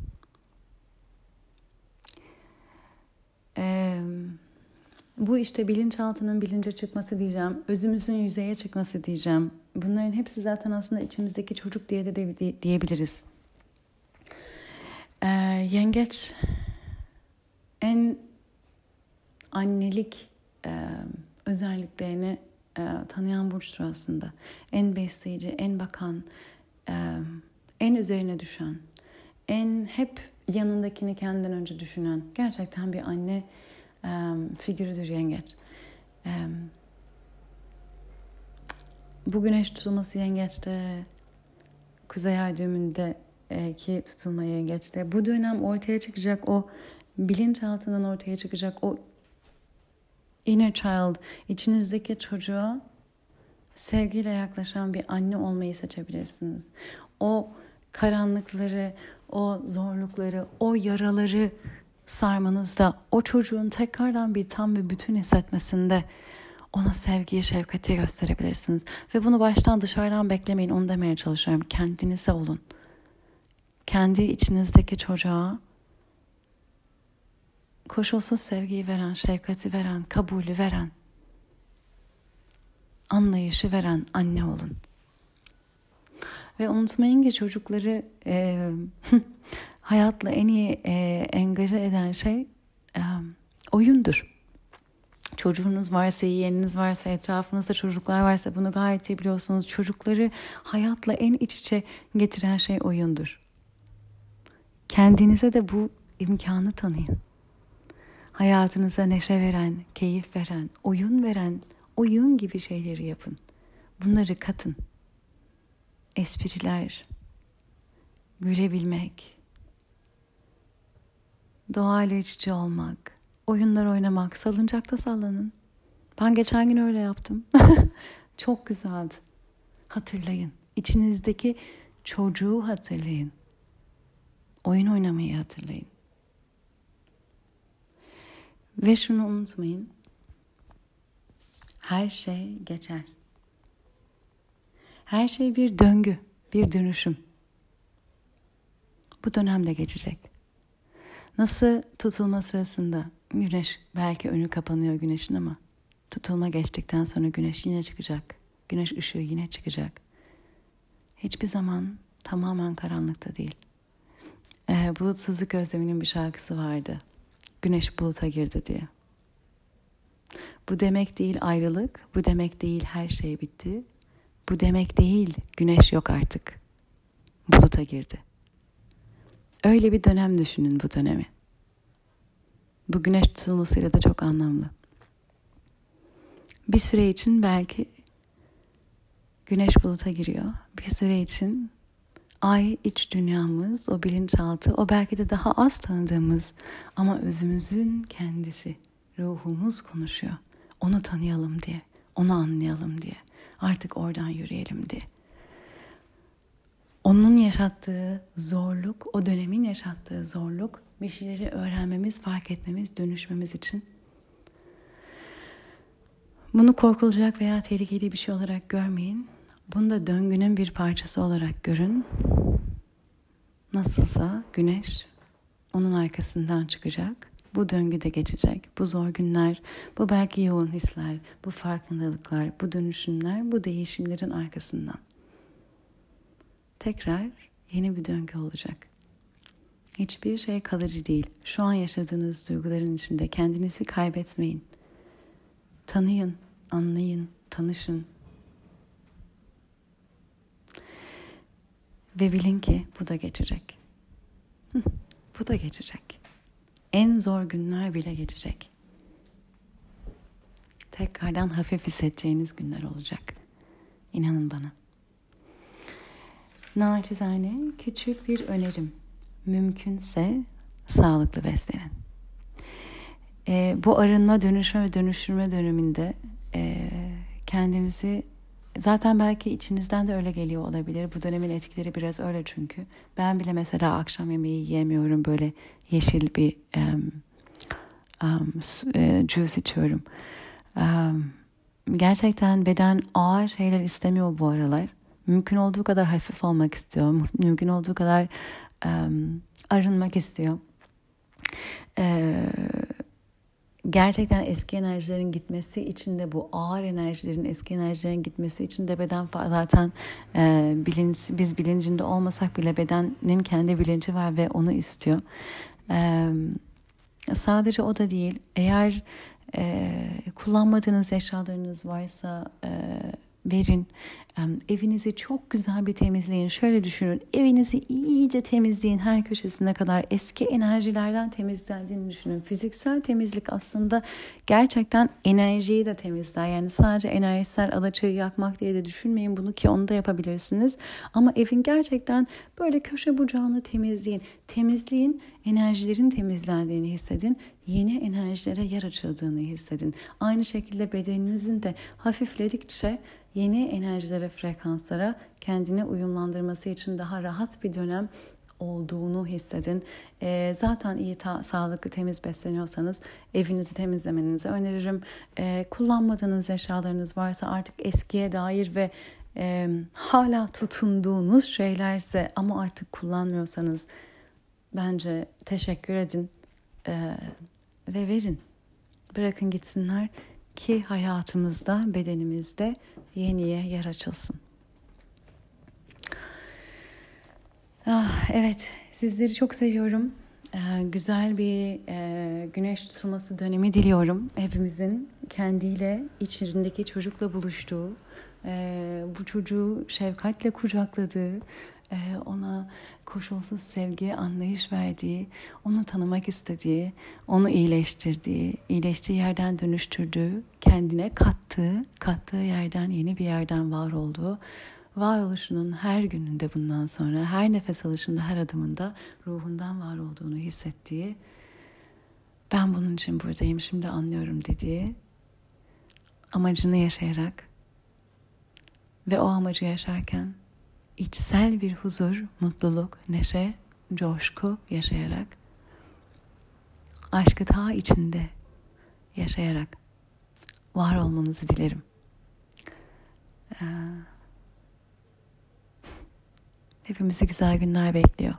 Ee, bu işte bilinçaltının bilince çıkması diyeceğim. Özümüzün yüzeye çıkması diyeceğim. Bunların hepsi zaten aslında içimizdeki çocuk diye de diyebiliriz. Ee, yengeç en annelik e, özelliklerini e, tanıyan burçtur aslında. En besleyici, en bakan, e, en üzerine düşen, en hep yanındakini kendinden önce düşünen gerçekten bir anne um, figürüdür yengeç. Um, bu güneş tutulması yengeçte, kuzey ay düğümünde ki tutulma yengeçte. Bu dönem ortaya çıkacak o bilinçaltından ortaya çıkacak o inner child, içinizdeki çocuğa sevgiyle yaklaşan bir anne olmayı seçebilirsiniz. O karanlıkları, o zorlukları, o yaraları sarmanızda, o çocuğun tekrardan bir tam ve bütün hissetmesinde ona sevgiyi, şefkati gösterebilirsiniz. Ve bunu baştan dışarıdan beklemeyin, onu demeye çalışıyorum. Kendinize olun. Kendi içinizdeki çocuğa koşulsuz sevgiyi veren, şefkati veren, kabulü veren, anlayışı veren anne olun. Ve unutmayın ki çocukları e, hayatla en iyi e, engaje eden şey e, oyundur. Çocuğunuz varsa, yeğeniniz varsa, etrafınızda çocuklar varsa bunu gayet iyi biliyorsunuz. Çocukları hayatla en iç içe getiren şey oyundur. Kendinize de bu imkanı tanıyın. Hayatınıza neşe veren, keyif veren, oyun veren, oyun gibi şeyleri yapın. Bunları katın. Espriler, gülebilmek, doğayla iç içe olmak, oyunlar oynamak, salıncakta sallanın. Ben geçen gün öyle yaptım. Çok güzeldi. Hatırlayın. İçinizdeki çocuğu hatırlayın. Oyun oynamayı hatırlayın. Ve şunu unutmayın. Her şey geçer. Her şey bir döngü, bir dönüşüm. Bu dönemde geçecek. Nasıl tutulma sırasında güneş belki önü kapanıyor güneşin ama tutulma geçtikten sonra güneş yine çıkacak. Güneş ışığı yine çıkacak. Hiçbir zaman tamamen karanlıkta değil. Ee, Bulutsuzluk Özlemi'nin bir şarkısı vardı. Güneş buluta girdi diye. Bu demek değil ayrılık, bu demek değil her şey bitti. Bu demek değil güneş yok artık. Buluta girdi. Öyle bir dönem düşünün bu dönemi. Bu güneş tutulmasıyla da çok anlamlı. Bir süre için belki güneş buluta giriyor. Bir süre için ay iç dünyamız, o bilinçaltı, o belki de daha az tanıdığımız ama özümüzün kendisi, ruhumuz konuşuyor. Onu tanıyalım diye, onu anlayalım diye. Artık oradan yürüyelim diye. Onun yaşattığı zorluk, o dönemin yaşattığı zorluk bir şeyleri öğrenmemiz, fark etmemiz, dönüşmemiz için. Bunu korkulacak veya tehlikeli bir şey olarak görmeyin. Bunu da döngünün bir parçası olarak görün. Nasılsa güneş onun arkasından çıkacak. Bu döngü de geçecek. Bu zor günler, bu belki yoğun hisler, bu farkındalıklar, bu dönüşümler, bu değişimlerin arkasından. Tekrar yeni bir döngü olacak. Hiçbir şey kalıcı değil. Şu an yaşadığınız duyguların içinde kendinizi kaybetmeyin. Tanıyın, anlayın, tanışın, Ve bilin ki bu da geçecek. bu da geçecek. En zor günler bile geçecek. Tekrardan hafif hissedeceğiniz günler olacak. İnanın bana. Naçizane küçük bir önerim. Mümkünse sağlıklı beslenin. E, bu arınma, dönüşme ve dönüştürme döneminde e, kendimizi Zaten belki içinizden de öyle geliyor olabilir. Bu dönemin etkileri biraz öyle çünkü. Ben bile mesela akşam yemeği yiyemiyorum. Böyle yeşil bir um, um, juice içiyorum. Um, gerçekten beden ağır şeyler istemiyor bu aralar. Mümkün olduğu kadar hafif olmak istiyor. Mümkün olduğu kadar um, arınmak istiyor. Ee, gerçekten eski enerjilerin gitmesi için de bu ağır enerjilerin eski enerjilerin gitmesi için de beden zaten e, bilinç biz bilincinde olmasak bile bedenin kendi bilinci var ve onu istiyor. E, sadece o da değil. Eğer e, kullanmadığınız eşyalarınız varsa e, verin. Evinizi çok güzel bir temizleyin. Şöyle düşünün. Evinizi iyice temizleyin. Her köşesine kadar eski enerjilerden temizlendiğini düşünün. Fiziksel temizlik aslında gerçekten enerjiyi de temizler. Yani sadece enerjisel alaçayı yakmak diye de düşünmeyin bunu ki onu da yapabilirsiniz. Ama evin gerçekten böyle köşe bucağını temizleyin. Temizleyin, enerjilerin temizlendiğini hissedin. Yeni enerjilere yer açıldığını hissedin. Aynı şekilde bedeninizin de hafifledikçe yeni enerjilere, frekanslara kendini uyumlandırması için daha rahat bir dönem olduğunu hissedin. E, zaten iyi, ta, sağlıklı, temiz besleniyorsanız evinizi temizlemenizi öneririm. E, kullanmadığınız eşyalarınız varsa artık eskiye dair ve e, hala tutunduğunuz şeylerse ama artık kullanmıyorsanız bence teşekkür edin e, ve verin. Bırakın gitsinler ki hayatımızda, bedenimizde yeniye yer açılsın. Ah, evet, sizleri çok seviyorum. Ee, güzel bir e, güneş tutulması dönemi diliyorum. Hepimizin kendiyle, içindeki çocukla buluştuğu, e, bu çocuğu şefkatle kucakladığı, ona koşulsuz sevgi, anlayış verdiği, onu tanımak istediği, onu iyileştirdiği, iyileştiği yerden dönüştürdüğü, kendine kattığı, kattığı yerden yeni bir yerden var olduğu, varoluşunun her gününde bundan sonra, her nefes alışında, her adımında ruhundan var olduğunu hissettiği, ben bunun için buradayım, şimdi anlıyorum dediği, amacını yaşayarak ve o amacı yaşarken içsel bir huzur, mutluluk, neşe, coşku yaşayarak, aşkı ta içinde yaşayarak var olmanızı dilerim. Ee, hepimizi güzel günler bekliyor.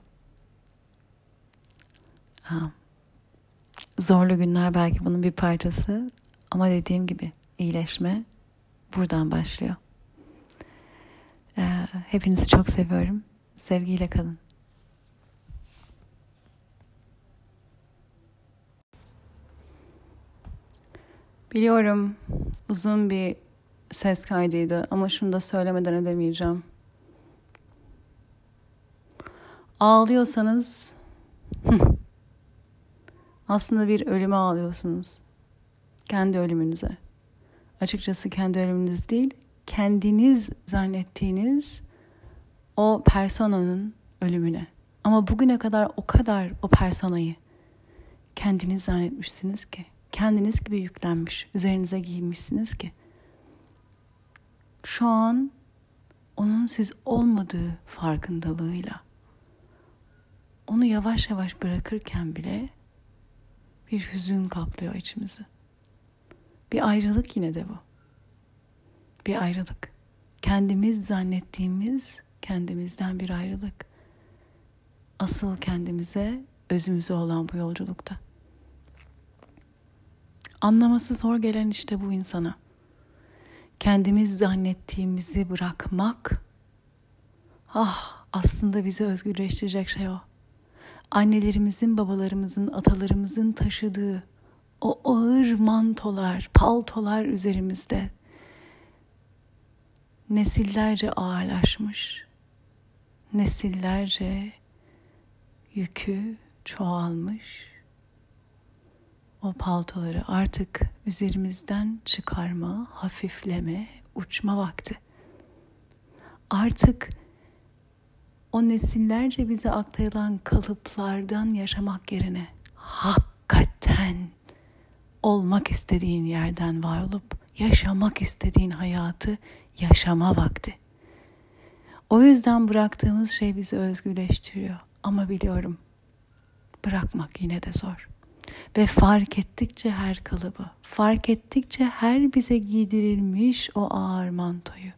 Zorlu günler belki bunun bir parçası ama dediğim gibi iyileşme buradan başlıyor. Ee, hepinizi çok seviyorum. Sevgiyle kalın. Biliyorum uzun bir ses kaydıydı ama şunu da söylemeden edemeyeceğim. Ağlıyorsanız aslında bir ölüme ağlıyorsunuz. Kendi ölümünüze. Açıkçası kendi ölümünüz değil, kendiniz zannettiğiniz o personanın ölümüne. Ama bugüne kadar o kadar o personayı kendiniz zannetmişsiniz ki, kendiniz gibi yüklenmiş, üzerinize giyinmişsiniz ki. Şu an onun siz olmadığı farkındalığıyla onu yavaş yavaş bırakırken bile bir hüzün kaplıyor içimizi. Bir ayrılık yine de bu bir ayrılık. Kendimiz zannettiğimiz kendimizden bir ayrılık. Asıl kendimize, özümüze olan bu yolculukta. Anlaması zor gelen işte bu insana. Kendimiz zannettiğimizi bırakmak, ah aslında bizi özgürleştirecek şey o. Annelerimizin, babalarımızın, atalarımızın taşıdığı o ağır mantolar, paltolar üzerimizde nesillerce ağırlaşmış, nesillerce yükü çoğalmış. O paltoları artık üzerimizden çıkarma, hafifleme, uçma vakti. Artık o nesillerce bize aktarılan kalıplardan yaşamak yerine hakikaten olmak istediğin yerden var olup yaşamak istediğin hayatı yaşama vakti. O yüzden bıraktığımız şey bizi özgürleştiriyor. Ama biliyorum bırakmak yine de zor. Ve fark ettikçe her kalıbı, fark ettikçe her bize giydirilmiş o ağır mantoyu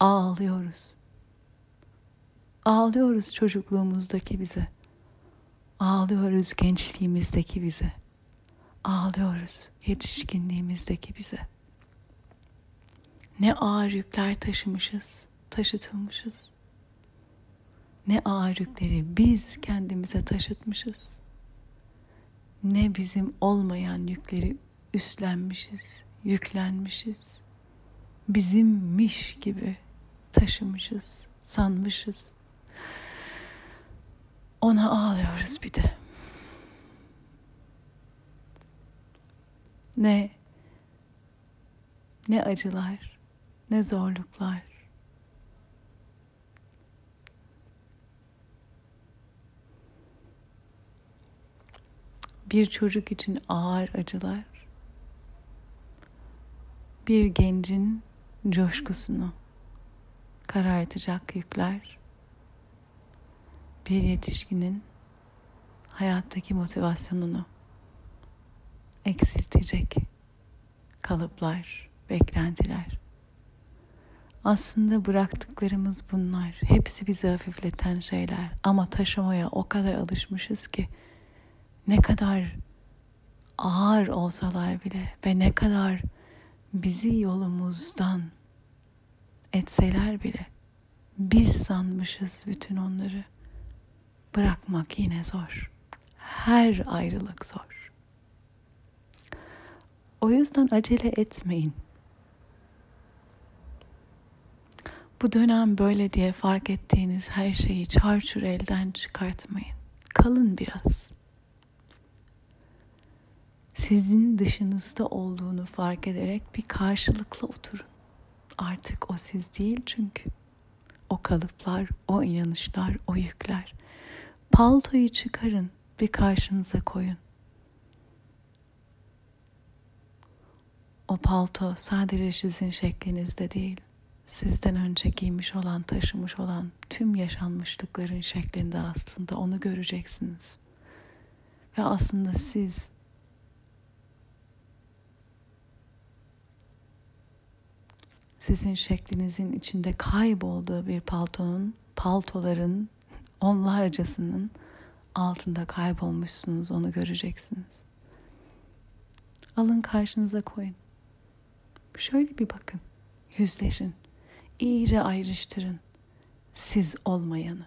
ağlıyoruz. Ağlıyoruz çocukluğumuzdaki bize. Ağlıyoruz gençliğimizdeki bize. Ağlıyoruz yetişkinliğimizdeki bize. Ne ağır yükler taşımışız, taşıtılmışız. Ne ağır yükleri biz kendimize taşıtmışız. Ne bizim olmayan yükleri üstlenmişiz, yüklenmişiz. bizimmiş gibi taşımışız, sanmışız. Ona ağlıyoruz bir de. Ne ne acılar, ne zorluklar. Bir çocuk için ağır acılar. Bir gencin coşkusunu karartacak yükler. Bir yetişkinin hayattaki motivasyonunu eksiltecek kalıplar, beklentiler. Aslında bıraktıklarımız bunlar. Hepsi bizi hafifleten şeyler. Ama taşımaya o kadar alışmışız ki ne kadar ağır olsalar bile ve ne kadar bizi yolumuzdan etseler bile biz sanmışız bütün onları. Bırakmak yine zor. Her ayrılık zor. O yüzden acele etmeyin. Bu dönem böyle diye fark ettiğiniz her şeyi çarçur elden çıkartmayın. Kalın biraz. Sizin dışınızda olduğunu fark ederek bir karşılıklı oturun. Artık o siz değil çünkü. O kalıplar, o inanışlar, o yükler. Paltoyu çıkarın, bir karşınıza koyun. O palto sadece sizin şeklinizde değil, sizden önce giymiş olan, taşımış olan tüm yaşanmışlıkların şeklinde aslında onu göreceksiniz. Ve aslında siz sizin şeklinizin içinde kaybolduğu bir paltonun, paltoların onlarcasının altında kaybolmuşsunuz onu göreceksiniz. Alın karşınıza koyun. Şöyle bir bakın. Yüzleşin. İyice ayrıştırın. Siz olmayanı.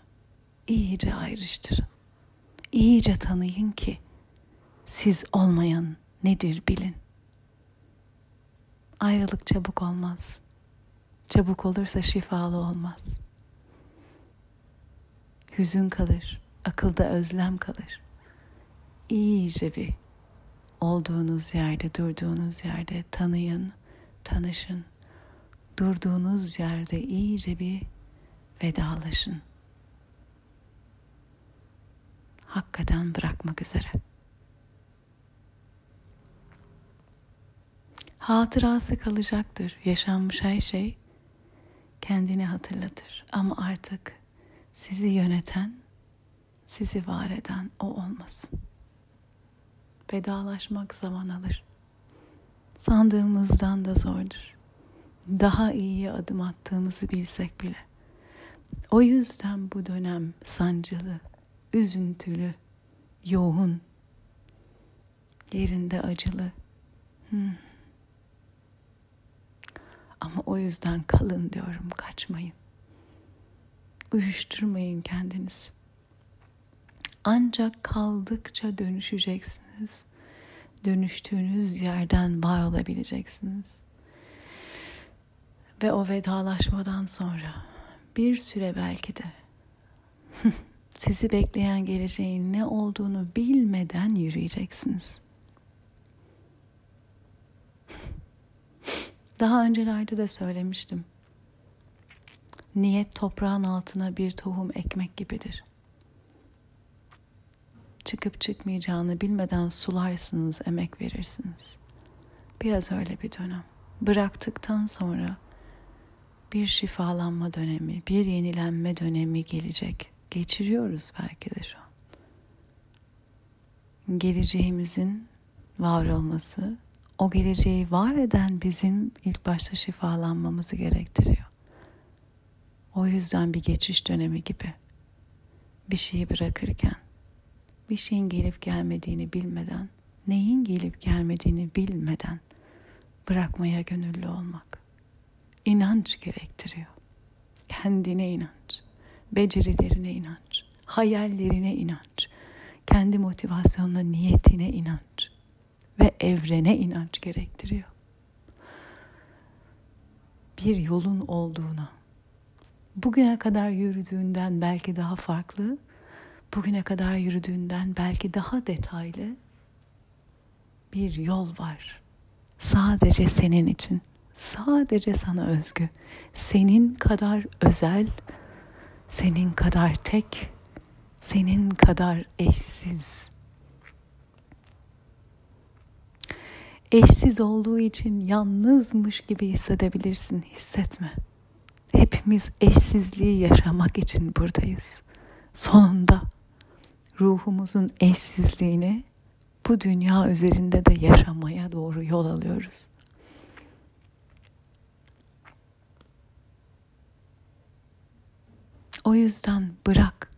İyice ayrıştırın. İyice tanıyın ki siz olmayan nedir bilin. Ayrılık çabuk olmaz. Çabuk olursa şifalı olmaz. Hüzün kalır, akılda özlem kalır. İyice bir olduğunuz yerde, durduğunuz yerde tanıyın, tanışın. Durduğunuz yerde iyice bir vedalaşın. Hakikaten bırakmak üzere. Hatırası kalacaktır. Yaşanmış her şey kendini hatırlatır. Ama artık sizi yöneten, sizi var eden o olmasın. Vedalaşmak zaman alır. Sandığımızdan da zordur. Daha iyiye adım attığımızı bilsek bile. O yüzden bu dönem sancılı, üzüntülü, yoğun, yerinde acılı. Hmm. Ama o yüzden kalın diyorum, kaçmayın. Uyuşturmayın kendinizi. Ancak kaldıkça dönüşeceksiniz. Dönüştüğünüz yerden var olabileceksiniz. Ve o vedalaşmadan sonra bir süre belki de sizi bekleyen geleceğin ne olduğunu bilmeden yürüyeceksiniz. Daha öncelerde de söylemiştim. Niyet toprağın altına bir tohum ekmek gibidir. Çıkıp çıkmayacağını bilmeden sularsınız, emek verirsiniz. Biraz öyle bir dönem. Bıraktıktan sonra bir şifalanma dönemi, bir yenilenme dönemi gelecek. Geçiriyoruz belki de şu an. Geleceğimizin var olması o geleceği var eden bizim ilk başta şifalanmamızı gerektiriyor. O yüzden bir geçiş dönemi gibi. Bir şeyi bırakırken, bir şeyin gelip gelmediğini bilmeden, neyin gelip gelmediğini bilmeden bırakmaya gönüllü olmak. İnanç gerektiriyor. Kendine inanç, becerilerine inanç, hayallerine inanç, kendi motivasyonuna, niyetine inanç ve evrene inanç gerektiriyor. bir yolun olduğuna, bugüne kadar yürüdüğünden belki daha farklı, bugüne kadar yürüdüğünden belki daha detaylı bir yol var. Sadece senin için, sadece sana özgü, senin kadar özel, senin kadar tek, senin kadar eşsiz. Eşsiz olduğu için yalnızmış gibi hissedebilirsin, hissetme. Hepimiz eşsizliği yaşamak için buradayız. Sonunda ruhumuzun eşsizliğini bu dünya üzerinde de yaşamaya doğru yol alıyoruz. O yüzden bırak.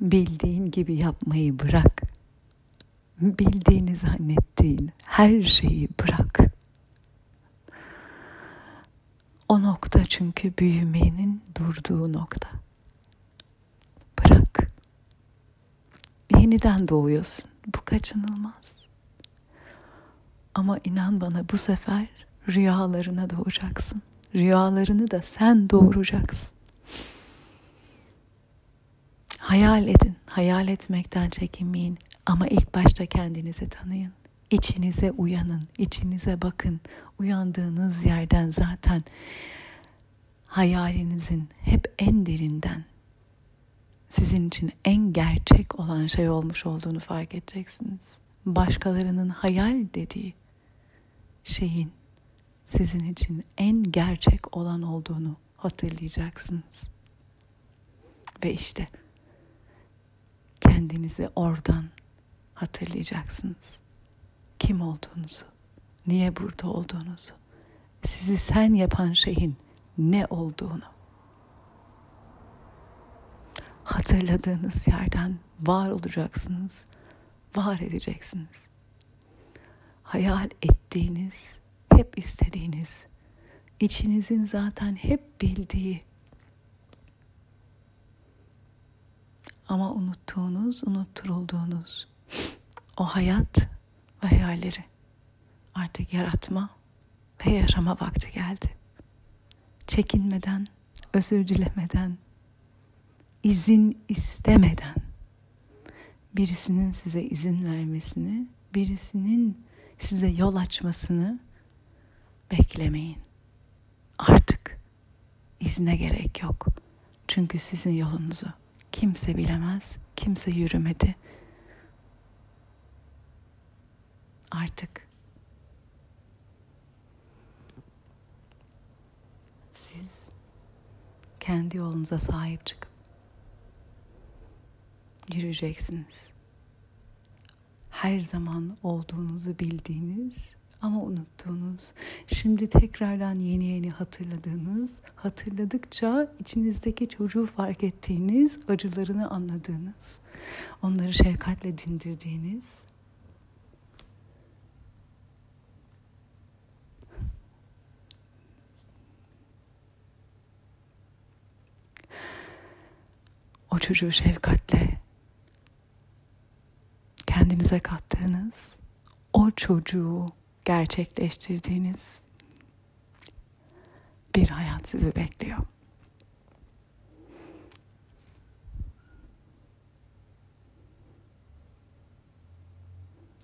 Bildiğin gibi yapmayı bırak. Bildiğini zannettiğin her şeyi bırak. O nokta çünkü büyümenin durduğu nokta. Bırak. Yeniden doğuyorsun. Bu kaçınılmaz. Ama inan bana bu sefer rüyalarına doğacaksın. Rüyalarını da sen doğuracaksın. Hayal edin, hayal etmekten çekinmeyin ama ilk başta kendinizi tanıyın. İçinize uyanın, içinize bakın. Uyandığınız yerden zaten hayalinizin hep en derinden sizin için en gerçek olan şey olmuş olduğunu fark edeceksiniz. Başkalarının hayal dediği şeyin sizin için en gerçek olan olduğunu hatırlayacaksınız. Ve işte kendinizi oradan hatırlayacaksınız. Kim olduğunuzu, niye burada olduğunuzu, sizi sen yapan şeyin ne olduğunu hatırladığınız yerden var olacaksınız, var edeceksiniz. Hayal ettiğiniz, hep istediğiniz, içinizin zaten hep bildiği ama unuttuğunuz, unutturulduğunuz o hayat ve hayalleri artık yaratma ve yaşama vakti geldi. Çekinmeden, özür dilemeden, izin istemeden birisinin size izin vermesini, birisinin size yol açmasını beklemeyin. Artık izne gerek yok. Çünkü sizin yolunuzu kimse bilemez, kimse yürümedi. Artık siz kendi yolunuza sahip çıkıp yürüyeceksiniz. Her zaman olduğunuzu bildiğiniz ama unuttuğunuz, şimdi tekrardan yeni yeni hatırladığınız, hatırladıkça içinizdeki çocuğu fark ettiğiniz, acılarını anladığınız, onları şefkatle dindirdiğiniz, o çocuğu şefkatle kendinize kattığınız o çocuğu gerçekleştirdiğiniz bir hayat sizi bekliyor.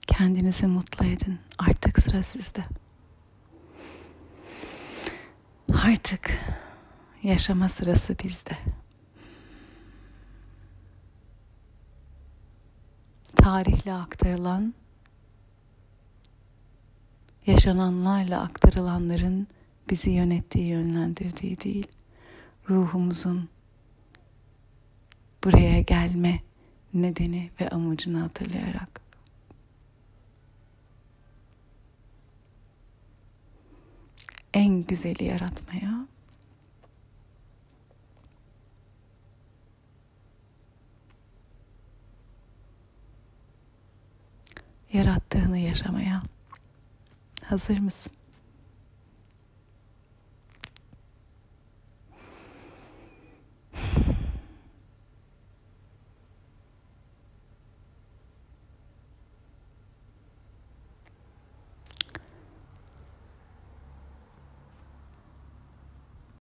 Kendinizi mutlu edin. Artık sıra sizde. Artık yaşama sırası bizde. Tarihle aktarılan yaşananlarla aktarılanların bizi yönettiği, yönlendirdiği değil, ruhumuzun buraya gelme nedeni ve amacını hatırlayarak. En güzeli yaratmaya yarattığını yaşamaya Hazır mısın?